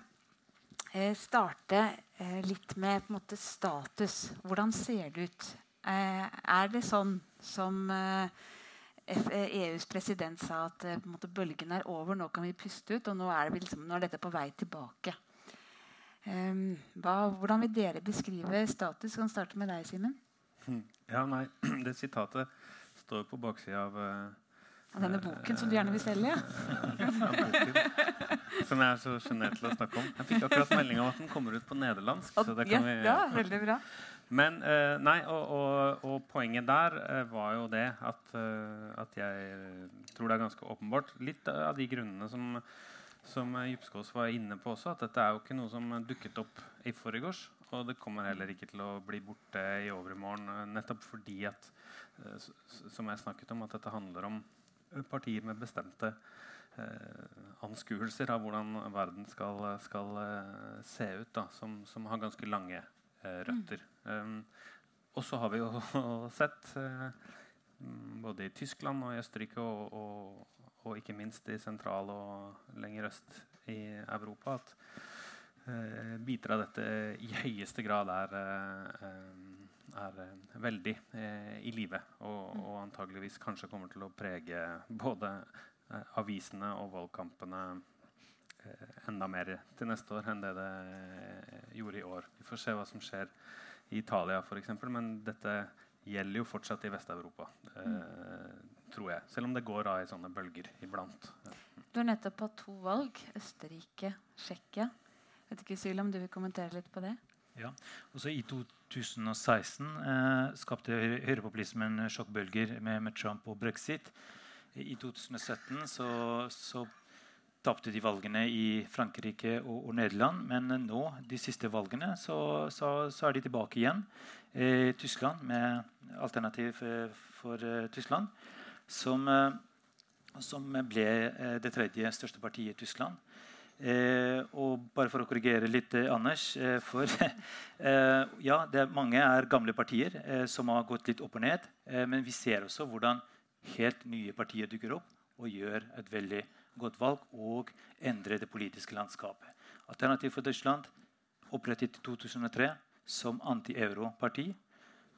[SPEAKER 1] starte uh, litt med på en måte, status. Hvordan ser det ut? Er det sånn som EUs president sa at måte, bølgen er over, nå kan vi puste ut, og nå er, liksom, nå er dette på vei tilbake? Ehm, hva, hvordan vil dere beskrive status? Kan starte med deg, Simen.
[SPEAKER 2] Ja, nei, det sitatet står på baksida av eh,
[SPEAKER 1] Av denne boken som du gjerne vil selge?
[SPEAKER 2] Som jeg er så sjenert til å snakke om. Jeg fikk akkurat melding om at den kommer ut på nederlandsk.
[SPEAKER 1] Og,
[SPEAKER 2] så det
[SPEAKER 1] ja,
[SPEAKER 2] kan vi...
[SPEAKER 1] ja, veldig bra.
[SPEAKER 2] Men eh, nei, og, og, og poenget der eh, var jo det at, eh, at jeg tror det er ganske åpenbart litt av de grunnene som, som eh, Djupskås var inne på også, at dette er jo ikke noe som dukket opp i forgårs. Og det kommer heller ikke til å bli borte i overmorgen, eh, nettopp fordi at eh, som jeg snakket om, at dette handler om eh, partier med bestemte eh, anskuelser av hvordan verden skal, skal eh, se ut, da, som, som har ganske lange eh, røtter. Um, og så har vi jo sett, eh, mm, både i Tyskland og i Østerrike og, og, og ikke minst i sentral og lenger øst i Europa, at eh, biter av dette i høyeste grad er, eh, er eh, veldig i live. Og, og antageligvis kanskje kommer til å prege både avisene og valgkampene enda mer til neste år enn det det gjorde i år. Vi får se hva som skjer i Italia f.eks., men dette gjelder jo fortsatt i Vest-Europa. Eh, tror jeg. Selv om det går av i sånne bølger iblant.
[SPEAKER 1] Du har nettopp hatt to valg. Østerrike, Tsjekkia. Vet ikke, Syl, om du vil kommentere litt på det?
[SPEAKER 4] Ja, Også I 2016 eh, skapte høyrepopulismen sjokkbølger med, med Trump og brexit. I 2017 så, så tapte de valgene i Frankrike og, og Nederland. Men eh, nå, de siste valgene, så, så, så er de tilbake igjen. i Tyskland med alternativ for, for eh, Tyskland, som, eh, som ble eh, det tredje største partiet i Tyskland. Eh, og bare for å korrigere litt, eh, Anders eh, for eh, Ja, er mange er gamle partier som har gått litt opp og ned. Men vi ser også hvordan helt nye partier dukker opp og gjør et veldig godt valg og endrer det politiske landskapet. Alternativ for Tyskland opprettet i 2003 som anti-euro-parti.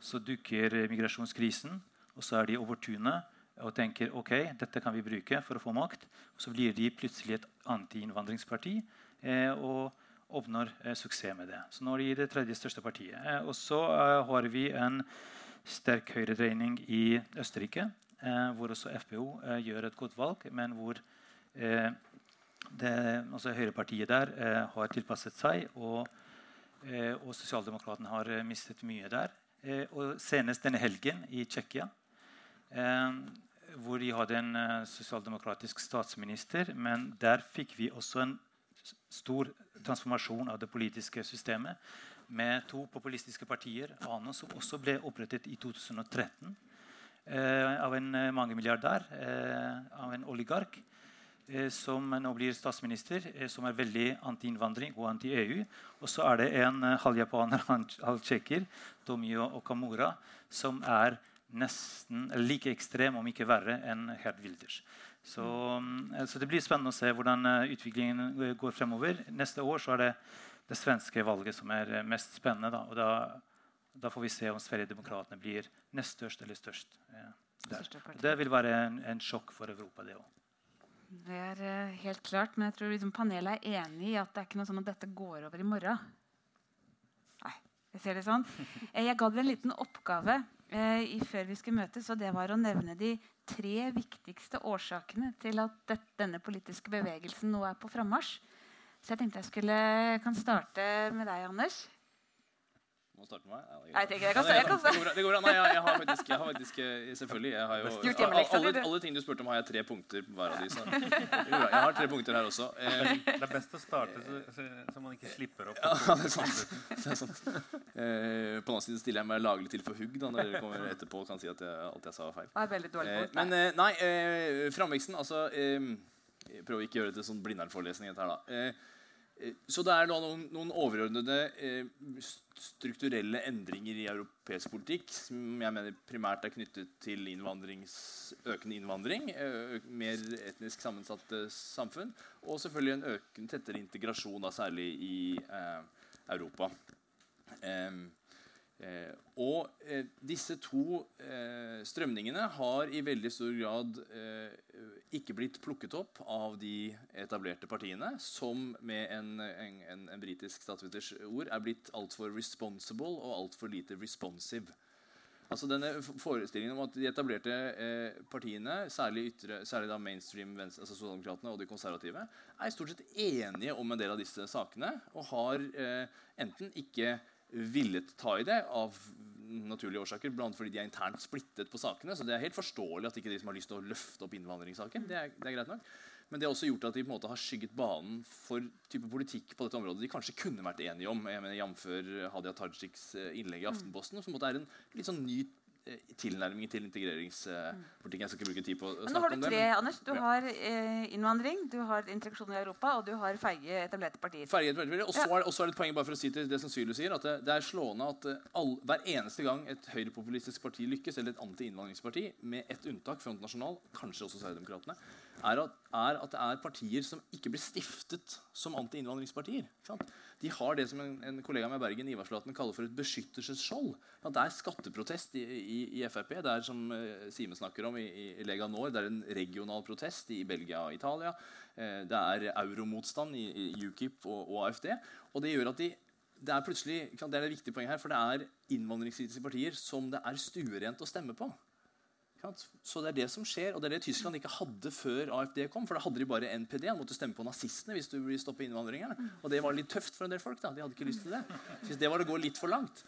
[SPEAKER 4] Så dukker migrasjonskrisen, og så er de over tunet og tenker ok, dette kan vi bruke for å få makt. Så blir de plutselig et anti-innvandringsparti eh, og oppnår eh, suksess med det. Så nå er de det tredje største partiet. Eh, og så eh, har vi en sterk høyredreining i Østerrike, eh, hvor også FPO eh, gjør et godt valg, men hvor det, altså høyrepartiet der har tilpasset seg, og, og sosialdemokratene har mistet mye der. Og senest denne helgen i Tsjekkia hvor de hadde en eh, sosialdemokratisk statsminister. Men der fikk vi også en stor transformasjon av det politiske systemet. Med to populistiske partier, ANO, som også ble opprettet i 2013 eh, av en eh, mangemilliardær, eh, av en oligark. eh, Som nå blir statsminister, eh, som er veldig anti-innvandring og anti-EU. Og så er det en halvjapaner, halv japaner, tsjekker, Tomio Okamura, som er nesten like ekstrem, om ikke verre, enn Herd Wilders. Så, mm, så det blir spennende å se hvordan eh, utviklingen eh, går fremover. Neste år så er det det svenske valget som er eh, mest spennende. Da, og da, da får vi se om Sverigedemokraterna blir nest størst eller størst. eh, der. Det vil være en, en sjokk for Europa, det òg.
[SPEAKER 1] Det er eh, helt klart, men jeg tror liksom panelet er enig i at det er ikke noe sånn at dette går over i morgen. Nei, jeg ser det sånn. Eh, Jeg ga dere en liten oppgave eh, før vi skulle møtes, og det var å nevne de tre viktigste årsakene til at det, denne politiske bevegelsen nå er på frammarsj. Så jeg tenkte jeg skulle kan starte med deg, Anders.
[SPEAKER 5] Må starte med meg? Ja, det
[SPEAKER 1] Nei, jeg jeg jeg
[SPEAKER 5] det går bra. Nei, jeg, jeg har faktisk, jeg har faktisk eh, Selvfølgelig. Jeg har jo,
[SPEAKER 1] Gjort
[SPEAKER 5] alle, alle ting du spurte om, har jeg tre punkter på hver av de. Så. Jeg har tre punkter her også. Eh,
[SPEAKER 2] Det er best å starte så, så, man ikke slipper opp.
[SPEAKER 5] Ja, det er sant. Det er sant. Eh, på den annen side stiller jeg meg laglig til for hugg da, når dere kommer etterpå og kan si at jeg, alt jeg sa, var feil.
[SPEAKER 1] Veldig dårlig punkt.
[SPEAKER 5] men nei, eh, framveksten Altså Prøv prøver ikke å gjøre det til sånn Blindern-forelesning. dette her, da. Eh, Eh, så det er noen, noen overordnede eh, strukturelle endringer i europeisk politikk som jeg mener primært er knyttet til økende innvandring, mer etnisk sammensatte samfunn, og selvfølgelig en økende tettere integrasjon, da, særlig i eh, Europa. Eh, Eh, og eh, disse to eh, strømningene har i veldig stor grad eh, ikke blitt plukket opp av de etablerte partiene, som med en, en, en, en britisk statsviters ord er blitt altfor responsible og altfor lite responsive. Altså denne forestillingen om at De etablerte eh, partiene, særlig, ytre, særlig da mainstream venstre, altså Sosialdemokratene og de konservative, er stort sett enige om en del av disse sakene og har eh, enten ikke villet ta i det av naturlige årsaker, blant fordi de er internt splittet på sakene. Så det er helt forståelig at ikke de som har lyst til å løfte opp innvandringssaken. Det er, det er greit nok. Men det har også gjort at de på en måte har skygget banen for type politikk på dette området de kanskje kunne vært enige om. Jf. Hadia Tajiks eh, innlegg i Aftenposten, som er en litt sånn ny tilnærming til integreringspolitikken. Jeg skal ikke bruke tid på å
[SPEAKER 1] snakke om det. Men nå har du tre, men, Anders. Du ja. har eh, innvandring, du har interaksjon i Europa, og du har feige etablerte partier.
[SPEAKER 5] Feige etablerte partier. Og så ja. er, det et poeng bare for å si til det som Sylu sier, at det, det, er slående at eh, all, hver eneste gang et høyrepopulistisk parti lykkes, eller et anti-innvandringsparti, med ett unntak, Front National, kanskje også Sverigedemokraterna, er at, er at, det er partier som ikke blir stiftet som anti-innvandringspartier. De har det som en, en kollega med Bergen Ivarslaten kaller for et beskyttelsesskjold. Det er skatteprotest i, i, i, Frp. Det er som Sime Simen snakker om i, i Lega Nord, det er en regional protest i Belgia og Italia. Uh, det er euromotstand i, i UKIP og, og, AFD. Og det gjør at de det er plutselig, det er det viktige poenget her, for det er innvandringskritiske partier som det er stuerent å stemme på. Så det er det som skjer, og det er det Tyskland ikke hadde før AFD kom. For da hadde de bare NPD. Han måtte stemme på nazistene hvis du ville stoppe innvandringerne. Og det var litt tøft for en del folk. da, De hadde ikke lyst til det. Så det var å gå litt for langt.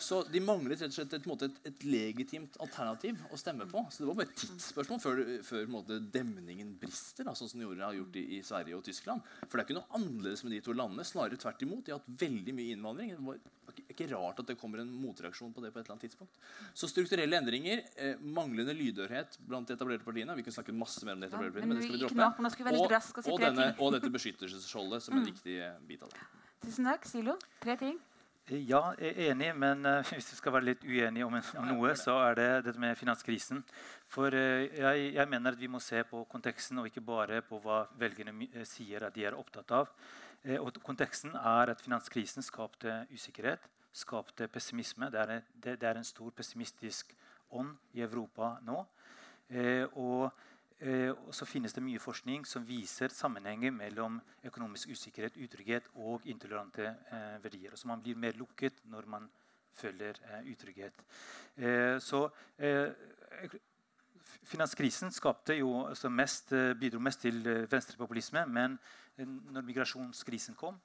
[SPEAKER 5] Så de manglet rett og slett et, et, et legitimt alternativ å stemme på. Så det var bare et tidsspørsmål før, før måte, demningen brister, da, sånn som de har gjort i, i, Sverige og Tyskland. For det er ikke noe annerledes med de to landene. Snarere tvert imot. De har hatt veldig mye innvandring. Det var ikke rart at det kommer en motreaksjon på det på et eller annet tidspunkt. Så strukturelle endringer, eh, manglende lydørhet blant de etablerte partiene Vi kunne snakket masse mer om de etablerte partiene, men det skal vi droppe.
[SPEAKER 1] Og,
[SPEAKER 5] og, denne, og, dette beskyttelsesskjoldet som en mm. viktig eh, bit av det.
[SPEAKER 1] Tusen takk. Silo, tre ting.
[SPEAKER 4] Ja, jeg er enig, men uh, hvis vi skal være litt uenige om, om, noe, så er det dette med finanskrisen. For uh, jeg, jeg, mener at vi må se på konteksten, og ikke bare på hva velgerne sier at de er opptatt av. Uh, og konteksten er at finanskrisen skapte usikkerhet skapte pessimisme. Det er, det, det er en stor pessimistisk ånd i Europa nå. Eh, og, eh, så finnes det mye forskning som viser sammenhenger mellom økonomisk usikkerhet, utrygghet og intolerante eh, verdier. Så man blir mer lukket når man føler eh, utrygghet. Eh, så eh, Finanskrisen jo altså mest, bidro mest til venstrepopulisme. Men når migrasjonskrisen kom,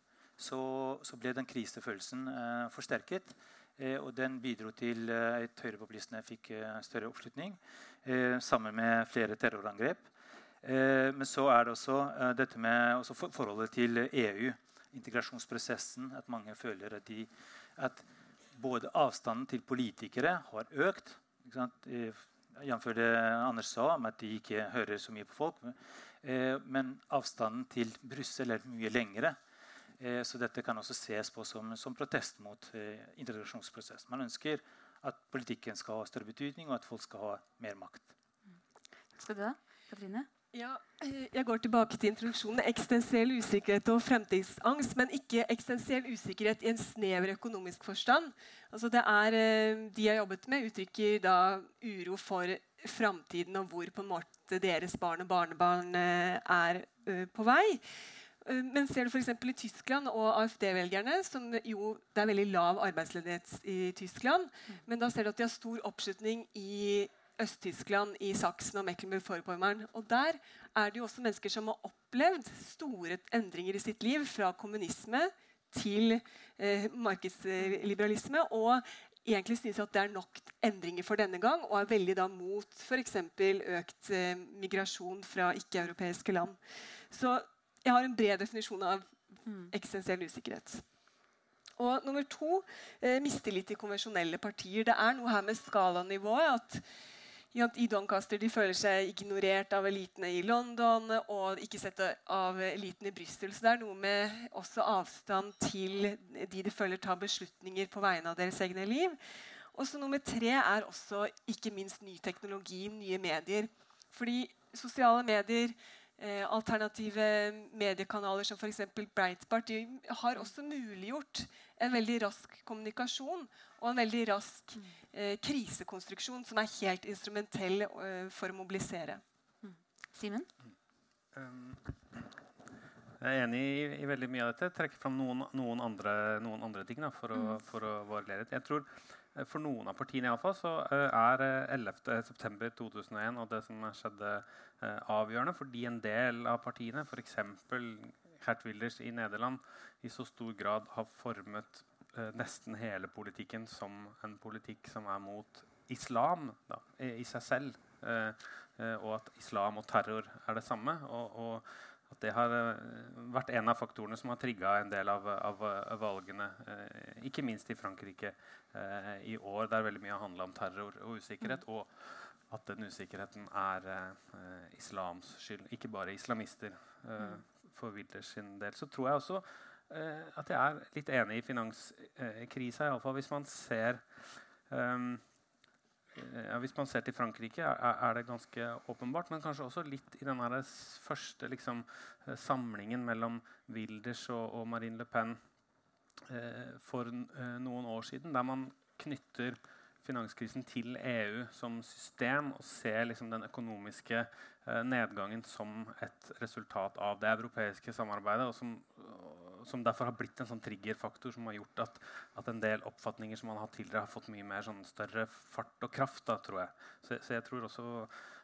[SPEAKER 4] så, så ble den krisefølelsen eh, forsterket. Eh, og den bidro til eh, at høyrepopulistene fikk eh, større oppslutning, eh, sammen med flere terrorangrep. Eh, men så er det også dette med også forholdet til EU, integrasjonsprosessen. At mange føler at, de, at både avstanden til politikere har økt. Jf. det Anders sa om at de ikke hører så mye på folk. Men avstanden til Brussel er mye lengre. Eh, så dette kan også ses på som, som protest mot integrasjonsprosessen. Man ønsker at politikken skal ha større betydning, og at folk skal ha mer makt.
[SPEAKER 1] Skal du da, Katrine?
[SPEAKER 3] Ja, eh, jeg går tilbake til introduksjonen. Eksistensiell usikkerhet og fremtidsangst. Men ikke eksistensiell usikkerhet i en snever økonomisk forstand. Altså det er, De jeg har jobbet med, uttrykker da uro for framtiden og hvor på en måte deres barn og barnebarn er på vei. Eh, men ser du f.eks. i Tyskland og AFD-velgerne, som jo Det er veldig lav arbeidsledighet i Tyskland, mm. men da ser du at de har stor oppslutning i Øst-Tyskland, i Saksen og Mecklenburg-Vorpommern. Og der er det jo også mennesker som har opplevd store endringer i sitt liv, fra kommunisme til eh, markedsliberalisme. Og egentlig synes at det er nok endringer for denne gang, og er veldig da mot f.eks. økt eh, migrasjon fra ikke-europeiske land. Så jeg har en bred definisjon av mm. eksistensiell usikkerhet. Og nummer to eh, mistillit til konvensjonelle partier. Det er noe her med skalanivået at i Doncaster de føler seg ignorert av elitene i London og ikke sett av eliten i Brussel. Så det er noe med også avstand til de de føler tar beslutninger på vegne av deres egne liv. Og så Nummer tre er også ikke minst ny teknologi, nye medier. Fordi sosiale medier, alternative mediekanaler som f.eks. Breitbart de har også muliggjort en veldig rask kommunikasjon og en veldig rask eh, krisekonstruksjon som er helt instrumentell eh, for å mobilisere.
[SPEAKER 1] Mm. Simen?
[SPEAKER 2] Um, jeg er enig i, i, veldig mye av dette. Jeg trekker fram noen, noen, andre, noen andre, ting da, for, å, mm. for å variere. Jeg tror eh, For noen av partiene i alle fall, så er 11.9.2001 og det som skjedde, avgjørende. Fordi en del av partiene, f.eks. Gert Wilders i Nederland, i så stor grad har formet eh, nesten hele politikken som en politikk som er mot islam da, i, seg selv. Eh, eh, og at islam og terror er det samme. Og, og, at det har eh, vært en av faktorene som har trigga en del av, av, av valgene. Eh, ikke minst i Frankrike eh, i år, der veldig mye har handla om terror og usikkerhet. Mm. Og at den usikkerheten er islams skyld, ikke bare islamister. Mm. For Wilders sin del. Så tror jeg også at jeg er litt enig i finanskrisa, iallfall hvis man ser um, ja, Hvis man ser til Frankrike, er, er, det ganske åpenbart. Men kanskje også litt i den første liksom, eh, samlingen mellom Wilders og, og Marine Le Pen eh, for eh, noen år siden, der man knytter finanskrisen til EU som system og ser liksom, den økonomiske eh, nedgangen som et resultat av det europeiske samarbeidet. og som som derfor har blitt en sånn triggerfaktor som har gjort at, at, en del oppfatninger som man har hatt tidligere, har fått mye mer sånn større fart og kraft. Da, tror jeg. Så, så, jeg tror også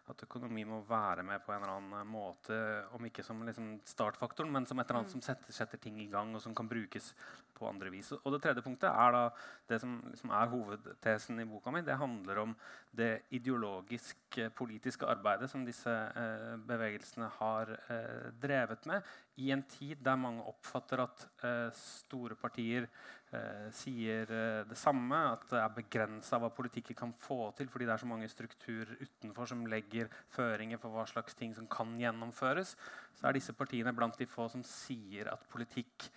[SPEAKER 2] at økonomi må være med på en eller annen måte, om ikke som liksom startfaktoren, men som et eller annet mm. som setter, setter, ting i gang, og som kan brukes på andre vis. Og det tredje punktet er da det som liksom er hovedtesen i boka mi. Det handler om det ideologisk politiske arbeidet som disse eh, bevegelsene har eh, drevet med, i en tid der mange oppfatter at eh, store partier eh, sier eh, det samme, at det er begrensa hva politikken kan få til, fordi det er så mange strukturer utenfor som legger føringer for hva slags ting som kan gjennomføres, så er disse partiene blant de få som sier at politikk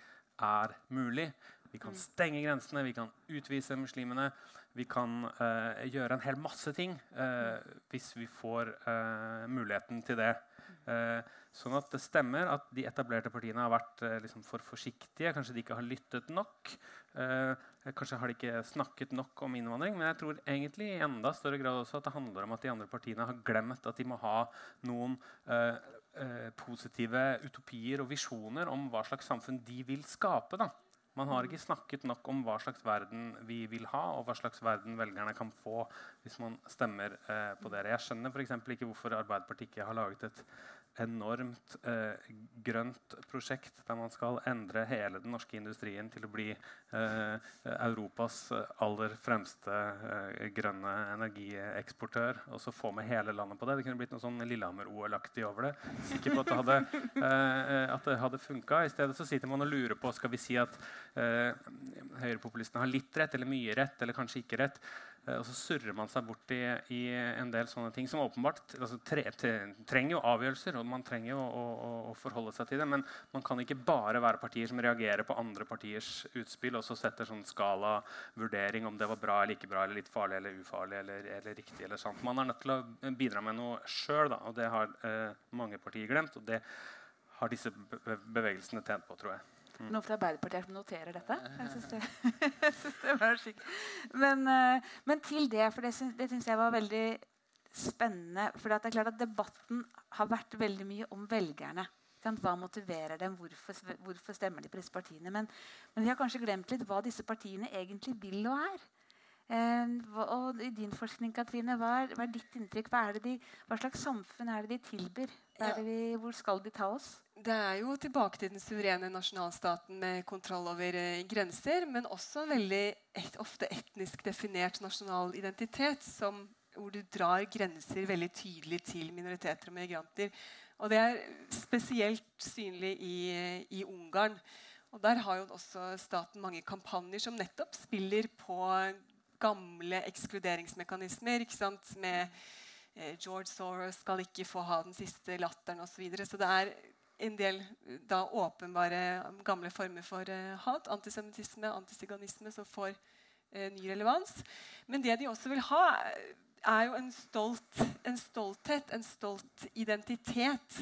[SPEAKER 2] er mulig. Vi kan mm. stenge grensene, vi kan utvise muslimene. Vi kan eh, gjøre en hel masse ting eh, hvis vi får eh, muligheten til det. Eh, sånn at det stemmer at de etablerte partiene har vært eh, liksom for forsiktige. Kanskje de ikke har lyttet nok. Eh, kanskje har de ikke snakket nok om innvandring. Men jeg tror egentlig i enda større grad også at det handler om at de andre partiene har glemt at de må ha noen eh, positive utopier og visjoner om hva slags samfunn de vil skape. da. Man har ikke snakket nok om hva slags verden vi vil ha, og hva slags verden velgerne kan få hvis man stemmer eh, på dere. Jeg skjønner f.eks. ikke hvorfor Arbeiderpartiet ikke har laget et enormt eh, grønt prosjekt der man skal endre hele den norske industrien til å bli eh, Europas aller fremste eh, grønne energieksportør. Og så få med hele landet på det. Det kunne blitt noe sånn Lillehammer-OL-aktig over det. Sikker på at det hadde, eh, hadde funka. I stedet så sitter man og lurer på skal vi si at eh, høyrepopulistene har litt rett eller mye rett, eller kanskje ikke rett. Eh, og så surrer man seg bort i, i, en del sånne ting som åpenbart altså, tre, tre, trenger jo avgjørelser, og man trenger jo å, å, å, forholde seg til det. Men man kan ikke bare være partier som reagerer på andre partiers utspill og så setter sånn skala vurdering om det var bra eller ikke bra, eller litt farlig eller ufarlig eller, eller riktig. eller sant. Man er nødt til å bidra med noe sjøl, og det har eh, mange partier glemt. Og det har disse bevegelsene tjent på, tror jeg.
[SPEAKER 1] Noen fra Arbeiderpartiet som noterer dette. Jeg synes det, det, var. Men, uh, men, til det, for det syns, det syns jeg var veldig spennende. For det er klart at debatten har vært veldig mye om velgerne. Hva motiverer dem? Hvorfor, hvorfor, stemmer de på disse partiene? Men, men, vi har kanskje glemt litt hva disse partiene egentlig vil og er. Eh, og I din forskning, Katrine, hva er, hva er ditt inntrykk? Hva, de, hva, slags samfunn er det de tilbyr? Ja. Vi, hvor skal de ta oss?
[SPEAKER 3] Det er jo tilbake til den suverene nasjonalstaten med kontroll over eh, grenser, men også veldig et, ofte etnisk definert nasjonal identitet, som, hvor du drar grenser veldig tydelig til minoriteter og migranter. Og det er spesielt synlig i, i Ungarn. Og Der har jo også staten mange kampanjer som nettopp spiller på gamle ekskluderingsmekanismer. ikke sant? Med eh, George Soros skal ikke få ha den siste latteren osv. Så, videre. så det er en del da, åpenbare gamle former for eh, hat, antisemittisme, antisiganisme, som får eh, ny relevans. Men det de også vil ha, er jo en, stolt, en stolthet, en stolt identitet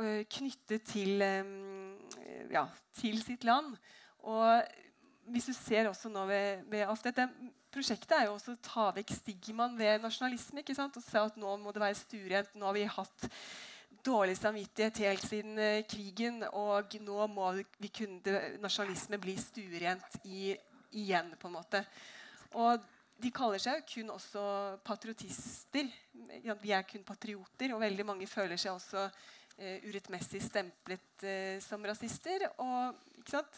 [SPEAKER 3] eh, knyttet til, um, ja, til, sitt land. Og hvis du ser også nå ved, ved AFD, Prosjektet er jo også å ta vekk stigmaen ved nasjonalisme. ikke sant? Og se at nå må det være stuerent. Nå har vi hatt dårlig samvittighet helt siden uh, krigen. Og nå må vi kunne nasjonalisme bli stuerent igjen, på en måte. Og de kaller seg jo kun også patriotister. Vi er kun patrioter, og veldig mange føler seg også uh, urettmessig stemplet uh, som rasister. Og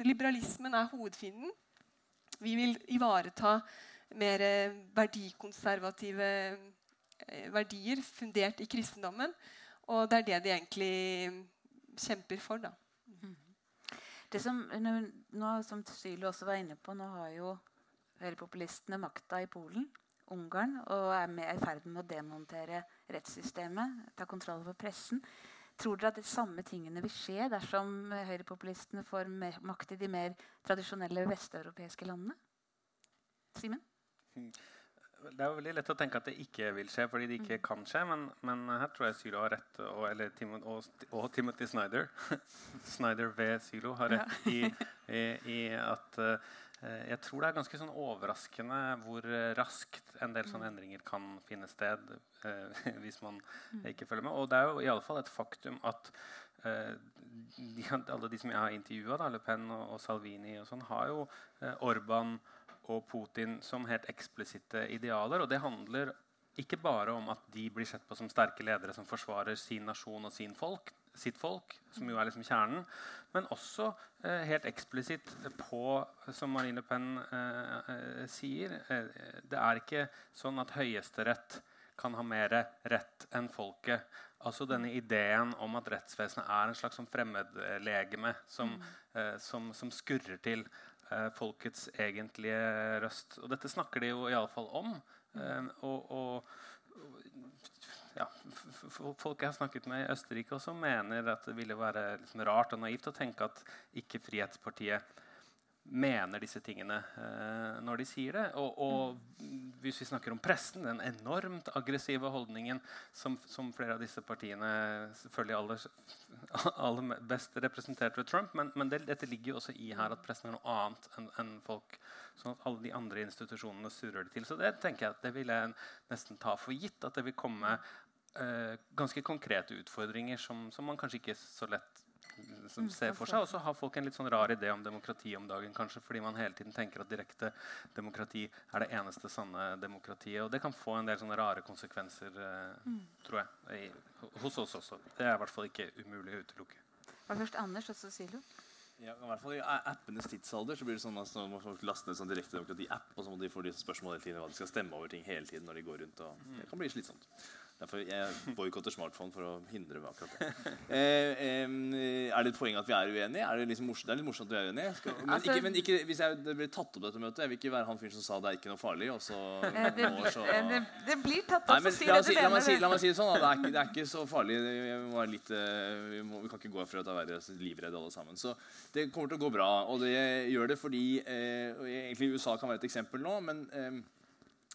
[SPEAKER 3] Liberalismen er hovedfienden. Vi vil ivareta mer verdikonservative eh, verdier fundert i kristendommen. Og det er det de egentlig kjemper for. da.
[SPEAKER 1] Det som, nå, som Sylo også var inne på, nå har jo høyrepopulistene makta i Polen, Ungarn, og er i ferd med å demontere rettssystemet, ta kontroll over pressen. Tror dere at de samme tingene vil skje dersom høyrepopulistene får makt i de mer tradisjonelle vesteuropeiske landene? Simen?
[SPEAKER 2] Det er veldig lett å tenke at det ikke vil skje fordi det ikke mm. kan skje. Men, men her tror jeg Sylo har rett, og, eller Timon, og, og, Timothy Snyder Snyder ved Sylo har rett i, i, i, at uh, jeg tror det er ganske sånn overraskende hvor raskt en del sånne mm. endringer kan finne sted uh, hvis man mm. ikke følger med. Og det er jo i alle fall et faktum at uh, de, alle de som jeg har intervjua, Le Pen og, og, Salvini, og sånn, har jo Orban og Putin som helt eksplisitte idealer. Og det handler ikke bare om at de blir sett på som sterke ledere som forsvarer sin nasjon og sin folk, sitt folk, som jo er liksom kjernen, men også eh, helt eksplisitt på, som Marine Le Pen eh, eh, sier eh, Det er ikke sånn at Høyesterett kan ha mer rett enn folket. Altså denne ideen om at rettsvesenet er en slags sånn fremmedlegeme som, mm. Eh, som, som skurrer til folkets egentlige røst. Og dette snakker de jo iallfall om. Eh, og, og ja, folk jeg har snakket med i Østerrike, også mener at det ville være liksom rart og naivt å tenke at ikke Frihetspartiet mener disse tingene eh, når de sier det. Og, og, hvis vi snakker om pressen, den enormt aggressive holdningen som, som flere av disse partiene selvfølgelig aller, aller best representert ved Trump, men, men det, dette ligger jo også i her at pressen er noe annet enn en folk. Sånn at alle de andre institusjonene surrer det til. Så det tenker jeg at det vil jeg nesten ta for gitt. At det vil komme eh, ganske konkrete utfordringer som, som man kanskje ikke så lett som ser for seg. Og så har folk en litt sånn rar idé om demokrati om dagen, kanskje, fordi man hele tiden tenker at direkte demokrati er det eneste sanne demokratiet. Og det kan få en del sånne rare konsekvenser, eh, mm. tror jeg, i, hos oss også. Det er i hvert fall ikke umulig å utelukke.
[SPEAKER 1] Var først Anders, og så Silo?
[SPEAKER 5] Ja, i hvert fall I appenes tidsalder så blir det sånn at man får laste ned sånn direkte demokrati-app, og så må de få de spørsmål hele tiden, hva de skal stemme over ting hele tiden når de går rundt. og Det kan bli slitsomt. Derfor jeg boikotter smartphone for å hindre akkurat det. Eh, eh, er det et poeng at vi er uenige? Er det, liksom morsomt, det er litt morsomt at vi er uenige. Skal, men, altså, ikke, men ikke, hvis jeg, det blir tatt opp dette møtet Jeg vil ikke være han fyren som sa det er ikke noe farlig. Og så,
[SPEAKER 1] eh, det, år, så det, det, blir tatt opp.
[SPEAKER 5] Nei, men, så si, la, meg si, la, meg si, det sånn. Det er, ikke, det, er ikke, så farlig. Vi, litt, eh, vi, må, vi, kan ikke gå fra å være livredde alle sammen. Så det kommer til å gå bra. Og det gjør det fordi eh, egentlig USA kan være et eksempel nå. men eh,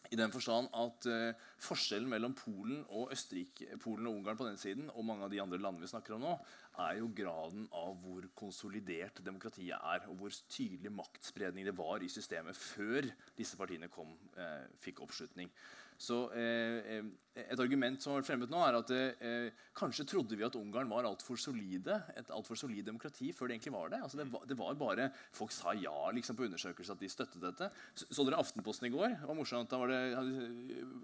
[SPEAKER 5] i den forstand at uh, Forskjellen mellom Polen og Østerrike, Polen og Ungarn på den siden og mange av de andre landene vi snakker om nå, er jo graden av hvor konsolidert demokratiet er, og hvor tydelig maktspredning det var i systemet før disse partiene kom, eh, fikk oppslutning. Så eh, eh, Et argument som har vært fremmet nå, er at eh, kanskje trodde vi at Ungarn var altfor solide, et altfor solid demokrati før det egentlig var det. Altså det, var, det var bare, Folk sa ja liksom, på undersøkelser at de støttet dette. Så, så dere Aftenposten i går? Det var morsomt, Da var det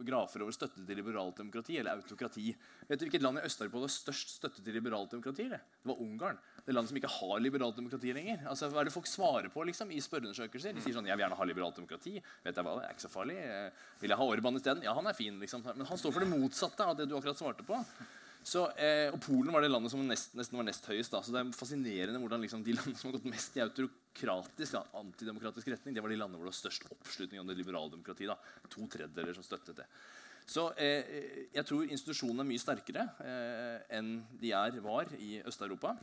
[SPEAKER 5] grafer over støtte til liberalt demokrati eller autokrati. Vet du hvilket land i Øst-Europa hadde størst støtte til liberalt demokrati? Det var Ungarn. Det landet som ikke har liberalt demokrati lenger. Altså, hva er det folk svarer på liksom, i spørreundersøkelser? De sier sånn Jeg vil gjerne ha liberalt demokrati. Vet jeg hva, det er ikke så farlig. Vil jeg ha Orban isteden? Ja, han er fin. Liksom. Men han står for det motsatte av det du akkurat svarte på. Så, eh, og Polen var det landet som nest, nesten var nest høyest. Da. Så det er fascinerende hvordan liksom, de landene som har gått mest i autokratisk, ja, antidemokratisk retning, det var de landene hvor det var størst oppslutning om det liberale demokratiet. To tredjedeler som støttet det. Så eh, jeg tror institusjonene er mye sterkere eh, enn de er, var i Øst-Europa.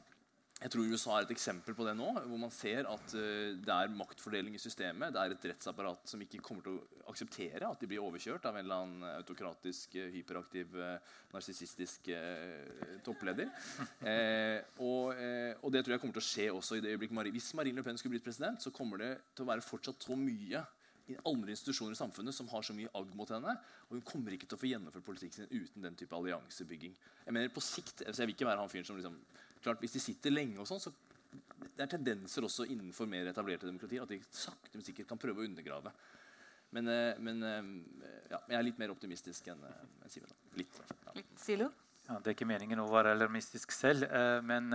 [SPEAKER 5] Jeg tror USA er et eksempel på det nå, hvor man ser at eh, det er maktfordeling i systemet. Det er et rettsapparat som ikke kommer til å akseptere at de blir overkjørt av en eller annen autokratisk, uh, hyperaktiv, uh, narsissistisk toppleder. Eh, og, og, det tror jeg kommer til å skje også i det øyeblikket Marie, Hvis Marine Le Pen skulle blitt president, så kommer det til å være fortsatt så mye i andre institusjoner i samfunnet som har så mye agg mot henne. Og hun kommer ikke til å få gjennomført politikken sin uten den type alliansebygging. Jeg mener på sikt, altså jeg vil ikke være han fyren som liksom klart, Hvis de sitter lenge, og sånn, så det er tendenser også innenfor mer etablerte demokratier at de sakte, men sikkert kan prøve å undergrave. Men, eh, men eh, ja, jeg er litt mer optimistisk enn en Simen. Litt.
[SPEAKER 1] Ja. Litt. Silo?
[SPEAKER 4] Ja, det er ikke meningen å være alarmistisk selv. Eh, men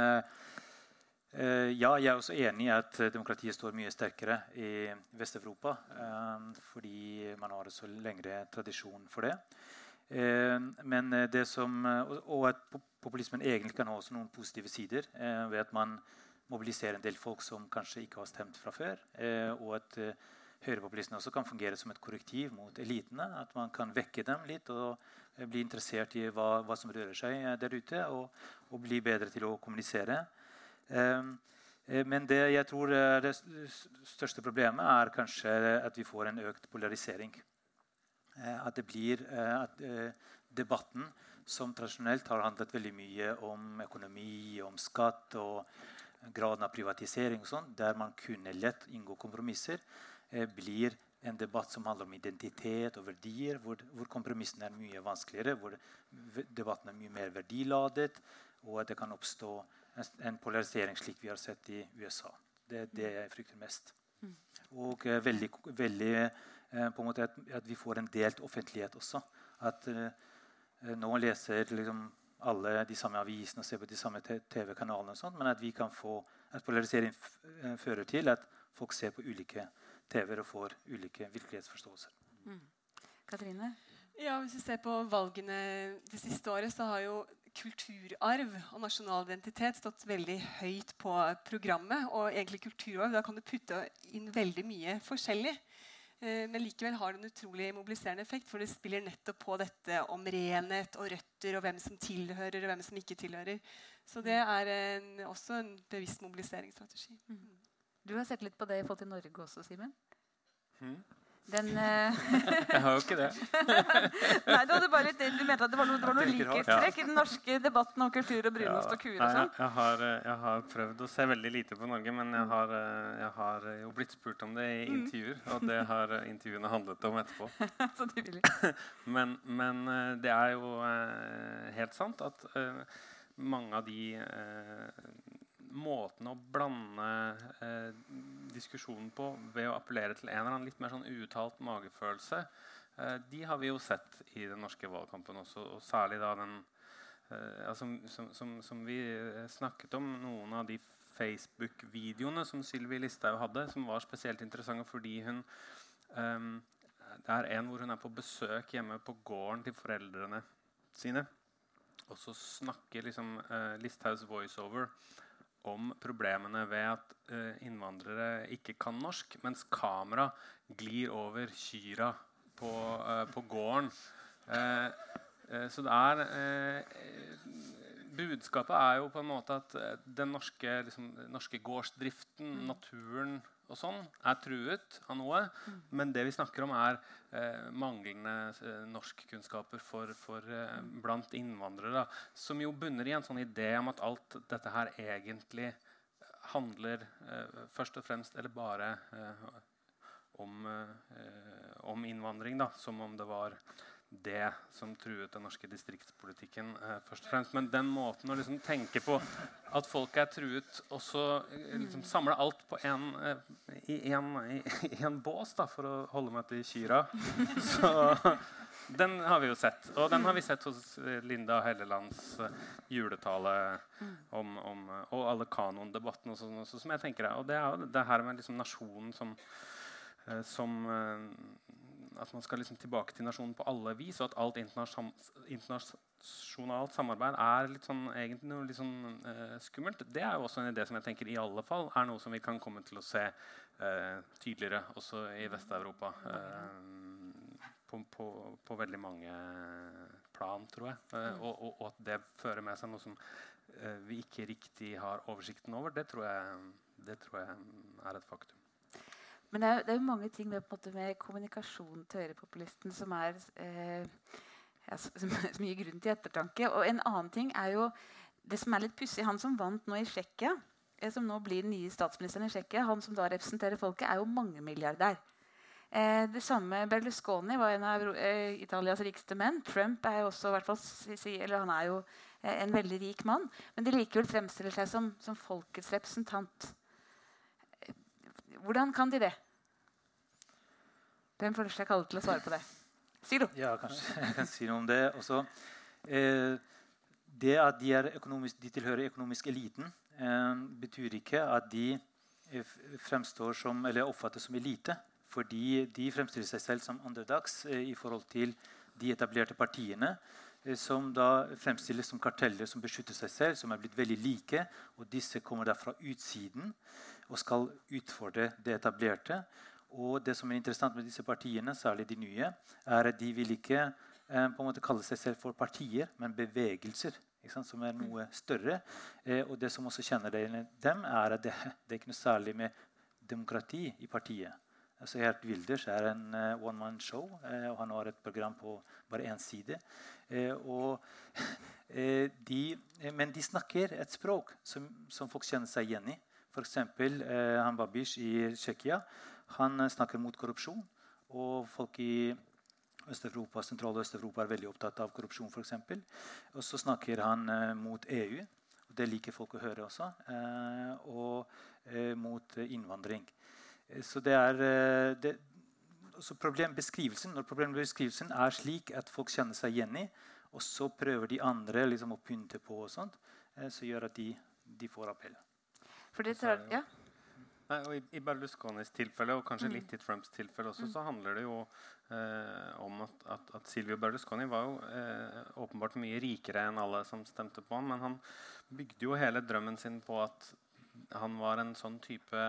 [SPEAKER 4] ja, jeg er også enig i at demokratiet står mye sterkere i Vest-Europa. Fordi man har så lengre tradisjon for det. Men det som, og at populismen egentlig kan ha også noen positive sider eh, ved at man mobiliserer en del folk som kanskje ikke har stemt fra før. Eh, og at eh, høyrepopulistene også kan fungere som et korrektiv mot elitene. At man kan vekke dem litt og eh, bli interessert i hva, hva, som rører seg eh, der ute. Og, og, bli bedre til å kommunisere. Eh, men det jeg tror er det største problemet, er kanskje at vi får en økt polarisering. At det blir at debatten som tradisjonelt har handlet veldig mye om økonomi, om skatt og graden av privatisering, og sånt, der man kunne lett inngå kompromisser, eh, blir en debatt som handler om identitet og verdier, hvor, hvor kompromissene er mye vanskeligere, hvor debatten er mye mer verdiladet, og at det kan oppstå en, polarisering slik vi har sett i USA. Det er det jeg frykter mest. Mm. Og eh, veldig, veldig eh, på en måte at, at, vi får en delt offentlighet også. At eh, Eh, nå leser liksom alle de samme avisene og ser på de samme TV-kanalene, men at vi kan få at polarisering eh, fører til at folk ser på ulike TV-er og får ulike virkelighetsforståelser. Mm.
[SPEAKER 1] Katrine?
[SPEAKER 3] Ja, Hvis vi ser på valgene det siste året, så har jo kulturarv og nasjonal identitet stått veldig høyt på programmet. Og egentlig kulturarv, da kan du putte inn veldig mye forskjellig. Eh, men likevel har det en utrolig mobiliserende effekt, for det spiller nettopp på dette om renhet og røtter og hvem som tilhører og hvem som ikke tilhører. Så det er en, også en bevisst mobiliseringsstrategi. Mm.
[SPEAKER 1] Du har sett litt på det i forhold til Norge også, Simen?
[SPEAKER 2] Mm.
[SPEAKER 1] Den, uh...
[SPEAKER 2] jeg har jo ikke det.
[SPEAKER 1] Nei, Du hadde bare litt, du mente at det var noe, det var noe likhetstrekk ja. i den norske debatten om kultur og brunost ja. og kuer? og sånn?
[SPEAKER 2] Jeg, jeg, har, eh, jeg, har, prøvd å se veldig lite på Norge, men jeg har, eh, jeg har jo blitt spurt om det i mm. intervjuer. Og det har intervjuene handlet om etterpå.
[SPEAKER 1] Så du vil
[SPEAKER 2] men, men det er jo helt sant at mange av de måten å blande eh, diskusjonen på ved å appellere til en eller annen litt mer sånn uuttalt magefølelse, eh, de har vi jo sett i den norske valgkampen også. Og særlig da den eh, altså, som, som, som, vi eh, snakket om, noen av de Facebook-videoene som Sylvi Listhaug hadde, som var spesielt interessante fordi hun eh, Det er en hvor hun er på besøk hjemme på gården til foreldrene sine. Og så snakker liksom uh, Listhaugs voiceover om problemene ved at uh, innvandrere ikke kan norsk, mens kamera glir over kyra på, uh, på, gården. Uh, så det er Budskapet er jo på en måte at den norske, liksom, norske gårdsdriften, mm. naturen og sånn er truet av noe. Mm. Men det vi snakker om, er eh, manglende eh, norskkunnskaper for, for, eh, blant innvandrere. Som jo bunner i en sånn idé om at alt dette her egentlig handler eh, først og fremst, eller bare, eh, om, eh, om, innvandring. Da, som om det var det som truet den norske distriktspolitikken. Eh, først og fremst. Men den måten å liksom tenke på at folk er truet, og så eh, liksom samle alt en, eh, i én bås, da, for å holde meg til kyra Så den har vi jo sett. Og den har vi sett hos eh, Linda Hellelands eh, juletale om, om, og alle kanondebattene og sånn, som jeg tenker Og det er jo det her med liksom nasjonen som, som at man skal liksom tilbake til nasjonen på alle vis, og at alt internasjonalt samarbeid er litt sånn, egentlig noe litt sånn, uh, skummelt, det er jo også en idé som jeg tenker i alle fall er noe som vi kan komme til å se uh, tydeligere også i Vest-Europa. Uh, på, på, på, veldig mange plan, tror jeg. Uh, og, og, og, at det fører med seg noe som vi ikke riktig har oversikten over, det tror jeg, det tror jeg er et faktum.
[SPEAKER 1] Men det er, det er, jo mange ting med, med kommunikasjon til høyrepopulisten som er eh, ja, som, som, gir grunn til ettertanke. Og en annen ting er jo det som er litt pussig. Han som vant nå i Tsjekkia, eh, som nå blir den nye statsministeren i Tsjekkia, han som da representerer folket, er jo mangemilliardær. Eh, det samme Berlusconi var en av eh, Italias rikeste menn. Trump er jo også, fall, eller han er jo eh, en veldig rik mann. Men de likevel fremstiller seg som, som folkets representant. Hvordan kan de det? Hvem føler seg kallet til å svare på det? Si noe.
[SPEAKER 4] Ja, kanskje jeg kan si noe om det. Også, eh, det at de, de tilhører økonomisk eliten, eh, betyr ikke at de eh, fremstår som, eller oppfattes som elite. Fordi de fremstiller seg selv som underdags eh, i forhold til de etablerte partiene. Eh, som da fremstilles som karteller som beskytter seg selv, som er blitt veldig like. Og disse kommer da fra utsiden og skal utfordre det etablerte. Og det som er interessant med disse partiene, særlig de nye, er at de vil ikke eh, på en måte kalle seg selv for partier, men bevegelser. Som er noe større. Eh, og det som også kjenner dem, er at det, det er ikke noe særlig med demokrati i partiet. Altså Helt Wilders er en uh, one man show, eh, og han har et program på bare én side. Uh, og, de, men de snakker et språk som, som folk kjenner seg igjen i. F.eks. eksempel han Babish i Tsjekkia han eh, snakker mot korrupsjon. Og folk i Øst-Europa, Sentral- og Øst-Europa er veldig opptatt av korrupsjon. For og så snakker han eh, mot EU. og Det liker folk å høre også. Eh, og eh, mot innvandring. Eh, så det er eh, det, problembeskrivelsen, Når problembeskrivelsen er slik at folk kjenner seg igjen i, og så prøver de andre liksom, å pynte på, og sånt, så gjør at de, de får appell.
[SPEAKER 1] For det tar, ja.
[SPEAKER 2] Nei, og i, I Berlusconis tilfelle, og kanskje mm. litt i Trumps tilfelle også, mm. så handler det jo eh, om at, at, at, Silvio Berlusconi var jo eh, åpenbart mye rikere enn alle som stemte på ham. Men han bygde jo hele drømmen sin på at han var en sånn type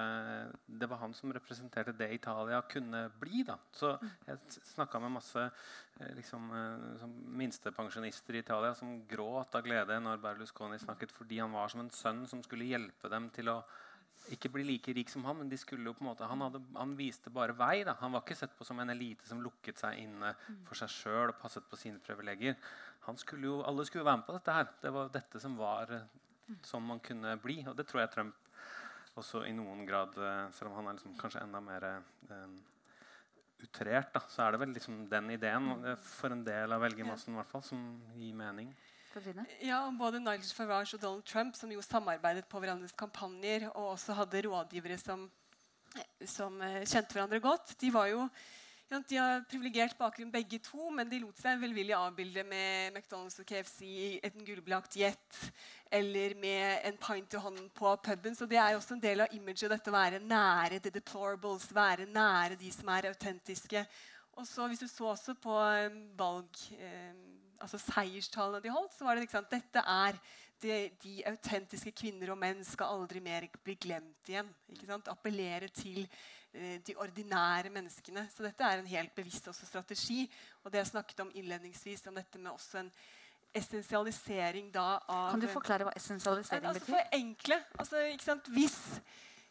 [SPEAKER 2] Det var han som representerte det Italia kunne bli. da. Så jeg snakka med masse eh, liksom, eh, minstepensjonister i Italia som gråt av glede når Berlusconi snakket, fordi han var som en sønn som skulle hjelpe dem til å ikke bli like rik som han, men de skulle jo på en måte, han, hadde, han viste bare vei. da. Han var ikke sett på som en elite som lukket seg inne for seg sjøl og passet på sine privilegier. Skulle jo, alle skulle være med på dette her. Det var dette som var sånn man kunne bli. Og det tror jeg Trump også i noen grad eh, Selv om han er liksom kanskje enda mer um, utrert, da, så er det vel liksom den ideen for en del av velgermassen i hvert fall, som gir mening.
[SPEAKER 3] Ja, Både Nigel Farage og Donald Trump, som jo samarbeidet på hverandres kampanjer, og også hadde rådgivere som, som uh, kjente hverandre godt, de var jo ja, de har privilegert bakgrunn begge to, men de lot seg velvillig avbilde med McDonald's og KFC, en gullbelagt jet eller med en pint i hånden på puben. Så det er også en del av imaget dette å være nære the deplorables, være nære de som er autentiske. Og så Hvis du så også på um, valg... eh, altså seierstalene de holdt, så var det liksom, dette er de, de autentiske kvinner og menn skal aldri mer bli glemt igjen. ikke sant? Appellere til de ordinære menneskene. Så dette er en helt bevisst også strategi. Og det jeg snakket om innledningsvis, om dette med også en essensialisering da av
[SPEAKER 1] Kan du forklare hva essensialisering
[SPEAKER 3] altså, betyr? For enkle. Altså, ikke sant? Hvis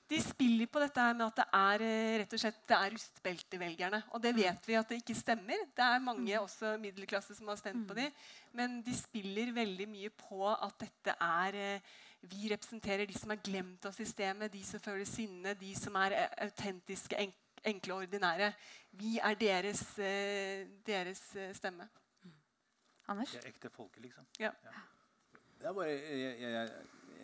[SPEAKER 3] de spiller på dette med at det er eh, rett og slett, det er rustbeltevelgerne. Og det vet vi at det ikke stemmer. Det er mange mm. også middelklasse som har stemt på mm. dem. Men de spiller veldig mye på at dette er eh, Vi representerer de som er glemt av systemet, de som føler sinne, de som er eh, autentiske, enkle og ordinære. Vi er deres, deres stemme.
[SPEAKER 1] Mm. Anders?
[SPEAKER 4] Det er ekte folket, liksom.
[SPEAKER 3] Ja.
[SPEAKER 5] ja. Det er bare, jeg, jeg,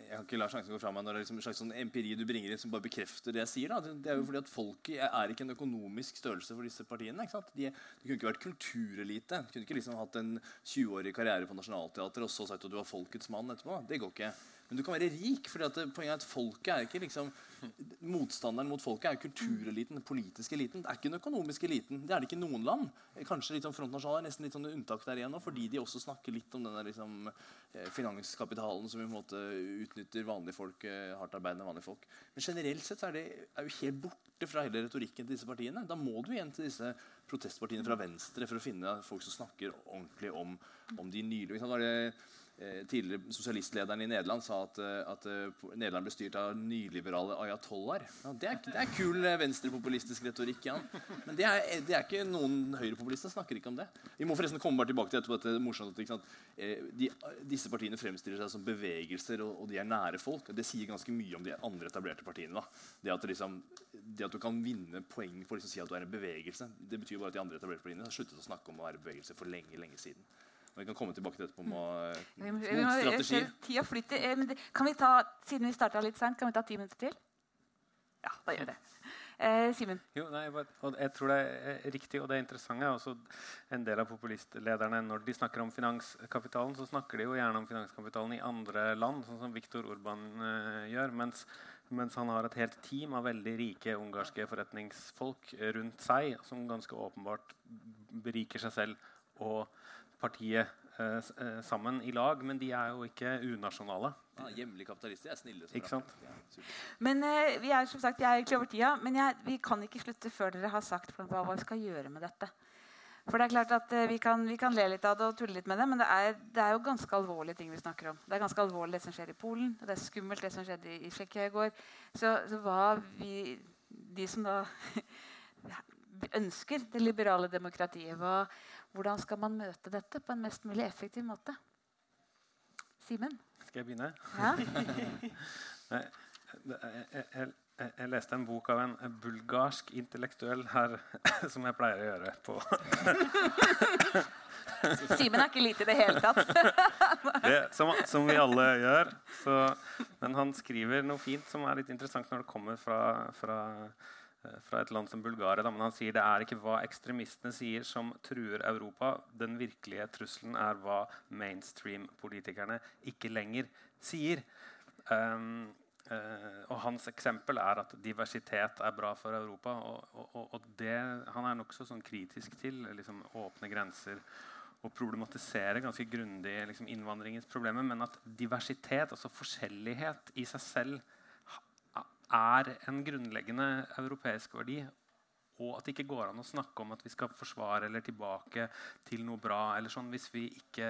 [SPEAKER 5] jeg kan ikke la sjansen gå fra meg når det er liksom en slags sånn empiri du bringer inn som bare bekrefter det jeg sier. Da. Det er jo fordi at Folket er ikke en økonomisk størrelse for disse partiene. ikke sant? De, de kunne ikke vært kulturelite. Du kunne ikke liksom hatt en 20-årig karriere på Nationaltheatret og så sagt at du var folkets mann etterpå. Det går ikke. Men du kan være rik. fordi at Poenget er at folket er ikke liksom Motstanderen mot folket er kultureliten, den politiske eliten. Det er ikke den økonomiske eliten. Det er det ikke i noen land. Kanskje litt sånn frontnasjonal er nesten litt sånn unntak der igjen nå, fordi de også snakker litt om denne liksom, eh, finanskapitalen som i en måte utnytter vanlige folk, eh, hardtarbeidende vanlige folk. Men generelt sett er det er jo helt borte fra hele retorikken til disse partiene. Da må du igjen til disse protestpartiene fra venstre for å finne folk som snakker ordentlig om, om de nylige. Eh, tidligere sosialistlederen i Nederland sa at, eh, at uh, Nederland ble styrt av nyliberale ayatollaer. Ja, det, det, er, kul venstrepopulistisk retorikk. Ja. Men det er, det er, ikke noen høyrepopulister snakker ikke om det. Vi må forresten komme bare tilbake til dette, er morsomt, de, Disse partiene fremstiller seg som bevegelser, og, og, de er nære folk. Det sier ganske mye om de andre etablerte partiene. Det at, liksom, det, at, du kan vinne poeng på å liksom si at du er en bevegelse, det betyr bare at de andre etablerte partiene har sluttet å snakke om å være bevegelse for lenge, lenge siden. Og vi kan komme tilbake til dette på motstrategier.
[SPEAKER 1] Tida flytter. Eh, kan vi ta, siden vi starta litt seint, kan vi ta ti minutter til? Ja, da gjør vi det. Eh, Simen?
[SPEAKER 2] Jo, nei, jeg tror det er riktig, og det er interessant. Også en del av populistlederne når de snakker om finanskapitalen, så snakker de jo gjerne om finanskapitalen i andre land, sånn som Viktor Urban uh, gjør. Mens, mens, han har et helt team av veldig rike ungarske forretningsfolk rundt seg, som ganske åpenbart beriker seg selv og partiet eh, eh, sammen i lag, men de er jo ikke unasjonale.
[SPEAKER 5] Ja, Hjemlige kapitalister er snille.
[SPEAKER 2] Ikke sant?
[SPEAKER 1] Ja, men eh, vi er som sagt, jeg er egentlig over tida, men jeg, vi kan ikke slutte før dere har sagt hva, vi skal gjøre med dette. For det er klart at eh, vi kan, vi kan, le litt av det og tulle litt med det, men det er, det er, jo ganske alvorlige ting vi snakker om. Det er ganske alvorlig det som skjer i Polen, og det er skummelt det som skjedde i, i Tsjekkia i går. Så, så hva vi, de som da ønsker det liberale demokratiet, hva, hvordan skal man møte dette på en mest mulig effektiv måte? Simen?
[SPEAKER 2] Skal jeg begynne?
[SPEAKER 1] Ja.
[SPEAKER 2] jeg, jeg, jeg, jeg, leste en bok av en bulgarsk intellektuell her, som jeg pleier å gjøre på
[SPEAKER 1] Simen er ikke lite i det hele tatt.
[SPEAKER 2] det, som, som, vi alle gjør. Så, men han skriver noe fint som er litt interessant når det kommer fra, fra fra et land som Bulgaria. Men han sier det er ikke hva ekstremistene sier som truer Europa. Den virkelige trusselen er hva mainstream-politikerne ikke lenger sier. Um, uh, og Hans eksempel er at diversitet er bra for Europa. Og, og, og det, han er nokså sånn kritisk til liksom, åpne grenser og problematisere ganske grundig liksom, innvandringens problemer. Men at diversitet, altså forskjellighet i seg selv, er en grunnleggende europeisk verdi. Og at det ikke går an å snakke om at vi skal forsvare eller tilbake til noe bra. eller sånn, Hvis vi ikke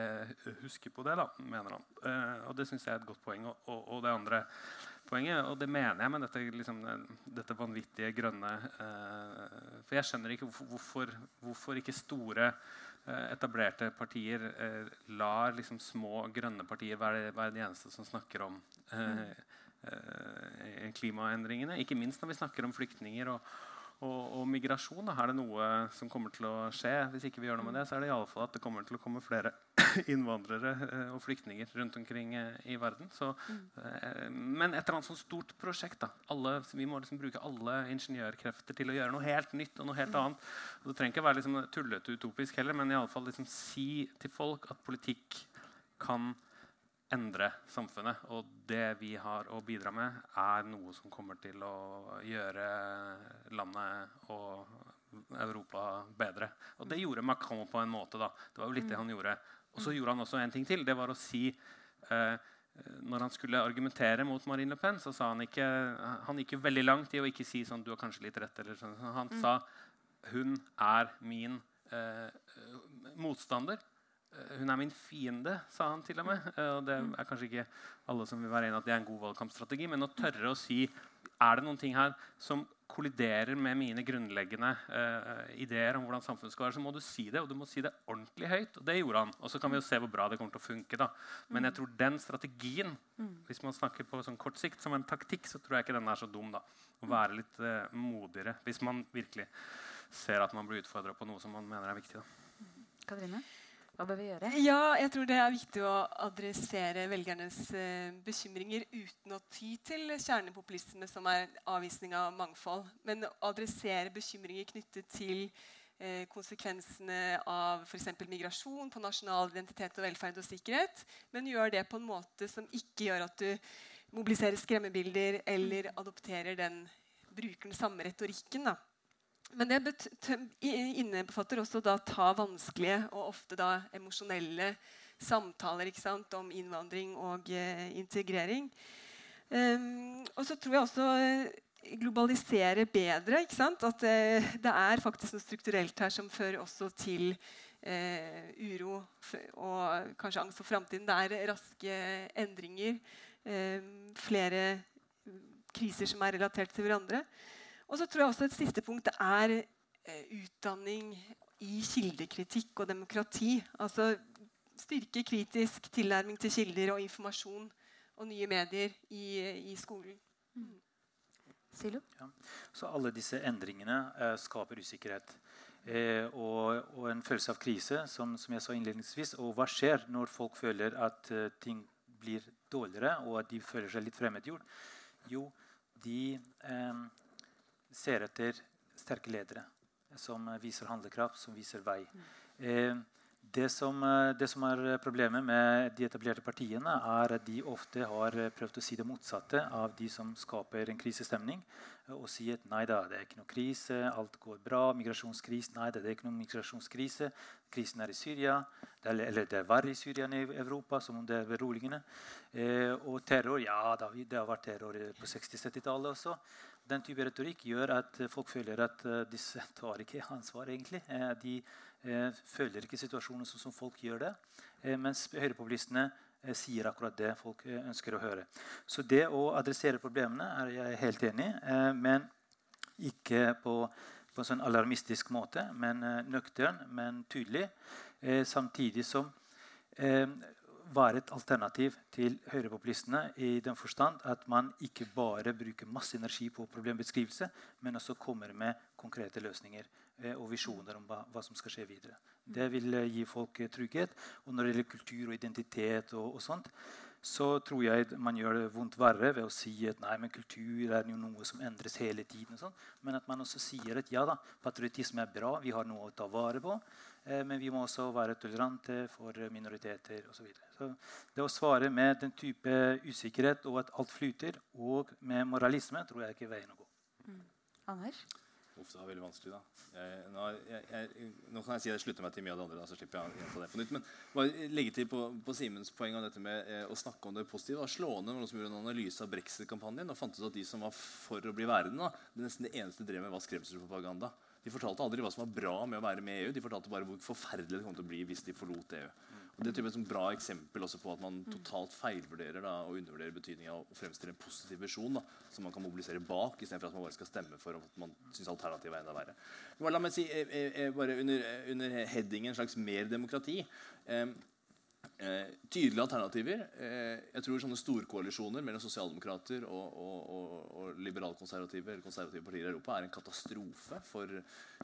[SPEAKER 2] husker på det, da, mener han. Uh, og Det syns jeg er et godt poeng. Og, og, og, det andre poenget, og det mener jeg med dette, liksom, dette vanvittige grønne uh, For jeg skjønner ikke hvorfor, hvorfor ikke store uh, etablerte partier lar liksom, små grønne partier være, være de eneste som snakker om mm Eh, klimaendringene. Ikke minst når vi snakker om flyktninger og, og, og migrasjon. Er det noe som kommer til å skje. Hvis ikke vi gjør noe med det, så er det i alle fall at det kommer til å komme flere innvandrere eh, og flyktninger rundt omkring eh, i verden. Så, men et eller annet sånt stort prosjekt. da. Alle, vi må liksom bruke alle ingeniørkrefter til å gjøre noe helt nytt og noe helt annet. Og det trenger ikke være liksom tullete utopisk heller, men i alle fall liksom si til folk at politikk kan endre samfunnet. Og det vi har å bidra med, er noe som kommer til å gjøre landet og Europa bedre. Og det gjorde Macron på en måte. da. Det var jo litt det han gjorde. Og så gjorde han også en ting til. Det var å si eh, når han skulle argumentere mot Marine Le Pen, så sa han ikke Han gikk jo veldig langt i å ikke si sånn Du har kanskje litt rett. eller sånn. Han mm. sa hun er min eh, motstander. Eh, hun er min fiende, sa han til og med. Eh, og det er kanskje ikke alle som vil være enig at det er en god valgkampstrategi, men å tørre å si er det noen ting her som kolliderer med mine grunnleggende uh, ideer om hvordan samfunnet skal være, så må du si det. Og du må si det ordentlig høyt. Og det gjorde han. Og så kan vi jo se hvor bra det kommer til å funke. da. Men jeg tror den strategien, hvis man snakker på sånn kort sikt som en taktikk, så tror jeg ikke den er så dum. da. Å være litt uh, modigere hvis man virkelig ser at man blir utfordra på noe som man mener er viktig. da.
[SPEAKER 1] Katrine? Hva bør vi gjøre?
[SPEAKER 3] Ja, jeg tror Det er viktig å adressere velgernes eh, bekymringer uten å ty til kjernepopulisme, som er avvisning av mangfold. Men å adressere bekymringer knyttet til eh, konsekvensene av f.eks. migrasjon på nasjonal identitet og velferd og sikkerhet, men gjør det på en måte som ikke gjør at du mobiliserer skremmebilder eller adopterer den bruker den samme retorikken. Da. Men det innebefatter også å ta vanskelige og ofte da emosjonelle samtaler sant, om innvandring og eh, integrering. Um, og så tror jeg også eh, globalisere bedre. At eh, det er faktisk noe strukturelt her som fører også til eh, uro og kanskje angst for framtiden. Det er raske endringer. Eh, flere kriser som er relatert til hverandre. Og så tror jeg også Et siste punkt er eh, utdanning i kildekritikk og demokrati. Altså styrke kritisk tilnærming til kilder og informasjon og nye medier i, i skolen. Mm.
[SPEAKER 4] Ja. Så alle disse endringene eh, skaper usikkerhet. Eh, og, og, en følelse av krise, som, som, jeg sa innledningsvis. Og hva skjer når folk føler at uh, ting blir dårligere, og at de føler seg litt fremmedgjort? Jo, de eh, ser etter sterke ledere som viser handlekraft, som viser vei. Mm. Eh, det som, eh, det som, er problemet med de etablerte partiene, er at de ofte har prøvd å si det motsatte av de som skaper en krisestemning. Og si at nei da, det er ikke noe krise, alt går bra. Migrasjonskrise, nei da, det er ikke noe migrasjonskrise. Krisen er i Syria. Det er, eller det er verre i Syria enn i Europa, som om det er beroligende. Eh, og terror, ja da, det har vært terror på 60-70-tallet også. Den type retorikk gjør at folk føler at uh, disse tar ikke ansvar, egentlig. Eh, de Eh, føler ikke situasjonen sånn som folk gjør det. Eh, mens høyrepopulistene eh, sier akkurat det folk ønsker å høre. Så det å adressere problemene er jeg helt enig i, men ikke på, på, en sånn alarmistisk måte, men nøktern, men tydelig. Samtidig som være et alternativ til høyrepopulistene i den forstand at man ikke bare bruker masse energi på problembeskrivelse, men også kommer med konkrete løsninger. Eh, og visjoner om hva, hva, som skal skje videre. Det vil eh, gi folk eh, trygghet. Og når det gjelder kultur og identitet, og, og, sånt, så tror jeg man gjør det vondt verre ved å si at nei, men kultur er jo noe som endres hele tiden. Men at man også sier at ja da, patriotisme er bra, vi har noe å ta vare på. Eh, men vi må også være tolerante for minoriteter osv. Så, videre. så det å svare med den type usikkerhet og at alt flyter, og med moralisme, tror jeg ikke er veien å gå.
[SPEAKER 1] Mm. Anders?
[SPEAKER 5] Uff, det var veldig vanskelig, da. Jeg, nå, jeg, jeg, nå, kan jeg si at jeg slutter meg til mye av det andre. Da, så slipper jeg å gjenta det på nytt. Men bare legge til på, på Simens poeng om dette med eh, å snakke om det positive. Var slående noen som gjorde en analyse av brexit-kampanjen og fant ut at de som var for å bli værende, da, det nesten det eneste drev med, var skremselspropaganda. De fortalte aldri hva som var bra med å være med i EU. De fortalte bare hvor forferdelig det kom til å bli hvis de forlot EU. Og det er et bra eksempel også på at man totalt feilvurderer da, og undervurderer betydningen av å fremstille en positiv visjon da, som man kan mobilisere bak, istedenfor at man bare skal stemme for at man syns alternativet er enda verre. Men la meg si, eh, eh, eh, bare under, under headingen en slags mer demokrati eh, Eh, tydelige alternativer. Eh, jeg tror sånne storkoalisjoner mellom sosialdemokrater og, og, og, og liberalkonservative eller konservative partier i Europa er en katastrofe for,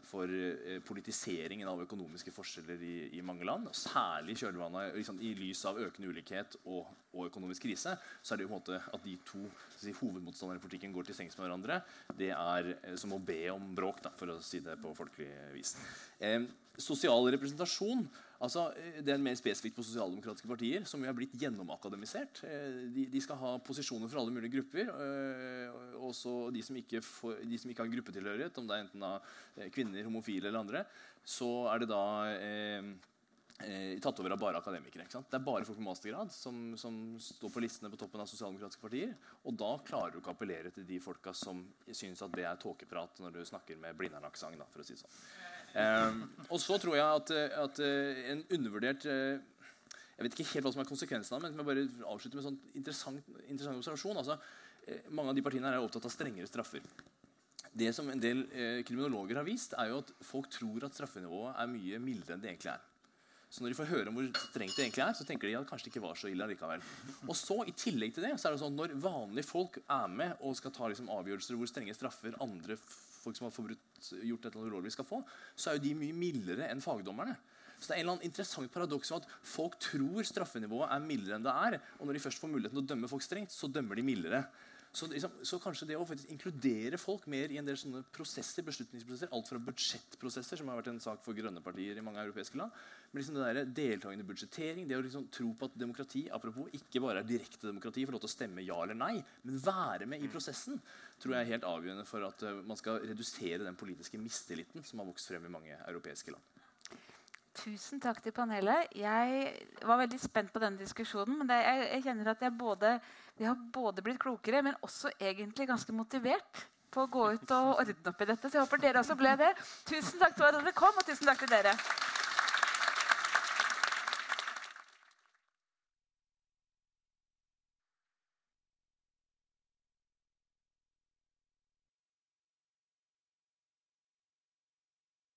[SPEAKER 5] for eh, politiseringen av økonomiske forskjeller i, i mange land. Særlig liksom, i lys av økende ulikhet og, økonomisk krise. Så er det jo på en måte at de to si, hovedmotstanderne i politikken går til sengs med hverandre. Det er som å be om bråk, da, for å si det på folkelig vis. Eh, sosial representasjon altså, eh, det er mer spesifikt på sosialdemokratiske partier, som jo er blitt gjennomakademisert. Eh, de, de, skal ha posisjoner for alle mulige grupper. Eh, også de som, ikke de som ikke har gruppetilhørighet, om det er enten av kvinner, homofile eller andre. Så er det da eh, tatt over av bare akademikere. Det er bare folk med mastergrad som, som, står på listene på toppen av sosialdemokratiske partier. Og da klarer du ikke å appellere til de folka som syns at det er tåkeprat når du snakker med Blindern-aksent. for å si det sånn. Um, og så tror jeg at, at uh, en undervurdert uh, Jeg vet ikke helt hva som er konsekvensen av men jeg bare avslutte med en sånn interessant, interessant observasjon. Altså, uh, mange av de partiene her er opptatt av strengere straffer. Det som en del kriminologer har vist, er jo at folk tror at straffenivået er mye mildere enn det egentlig er. Så når de får høre om hvor strengt det egentlig er, så tenker de at kanskje det ikke var så ille likevel. Og så i tillegg til det, så er det sånn at Når vanlige folk er med og skal ta liksom, avgjørelser hvor strenge straffer andre folk som har forbrutt, gjort annet ulovlig, skal få, så er jo de mye mildere enn fagdommerne. Så det er en eller annen interessant paradoks at folk tror straffenivået er mildere enn det er. Og når de først får muligheten til å dømme folk strengt, så dømmer de mildere. Så, liksom, så kanskje det å faktisk inkludere folk mer i en del sånne prosesser, beslutningsprosesser, alt fra budsjettprosesser, som har vært en sak for grønne partier i mange europeiske land, men liksom det der deltakende budsjettering, det å liksom tro på at demokrati apropos, ikke bare er direkte demokrati, for lov til å stemme ja eller nei, men være med i prosessen, tror jeg er helt avgjørende for at uh, man skal redusere den politiske mistilliten som har vokst frem i mange europeiske land.
[SPEAKER 1] Tusen takk til panelet. Jeg var veldig spent på denne diskusjonen. men jeg, jeg, kjenner at jeg både, Vi har både blitt klokere, men også egentlig ganske motivert på å gå ut og ordne opp i dette. Så jeg håper dere også ble det. Tusen takk for at dere kom, og tusen takk til dere.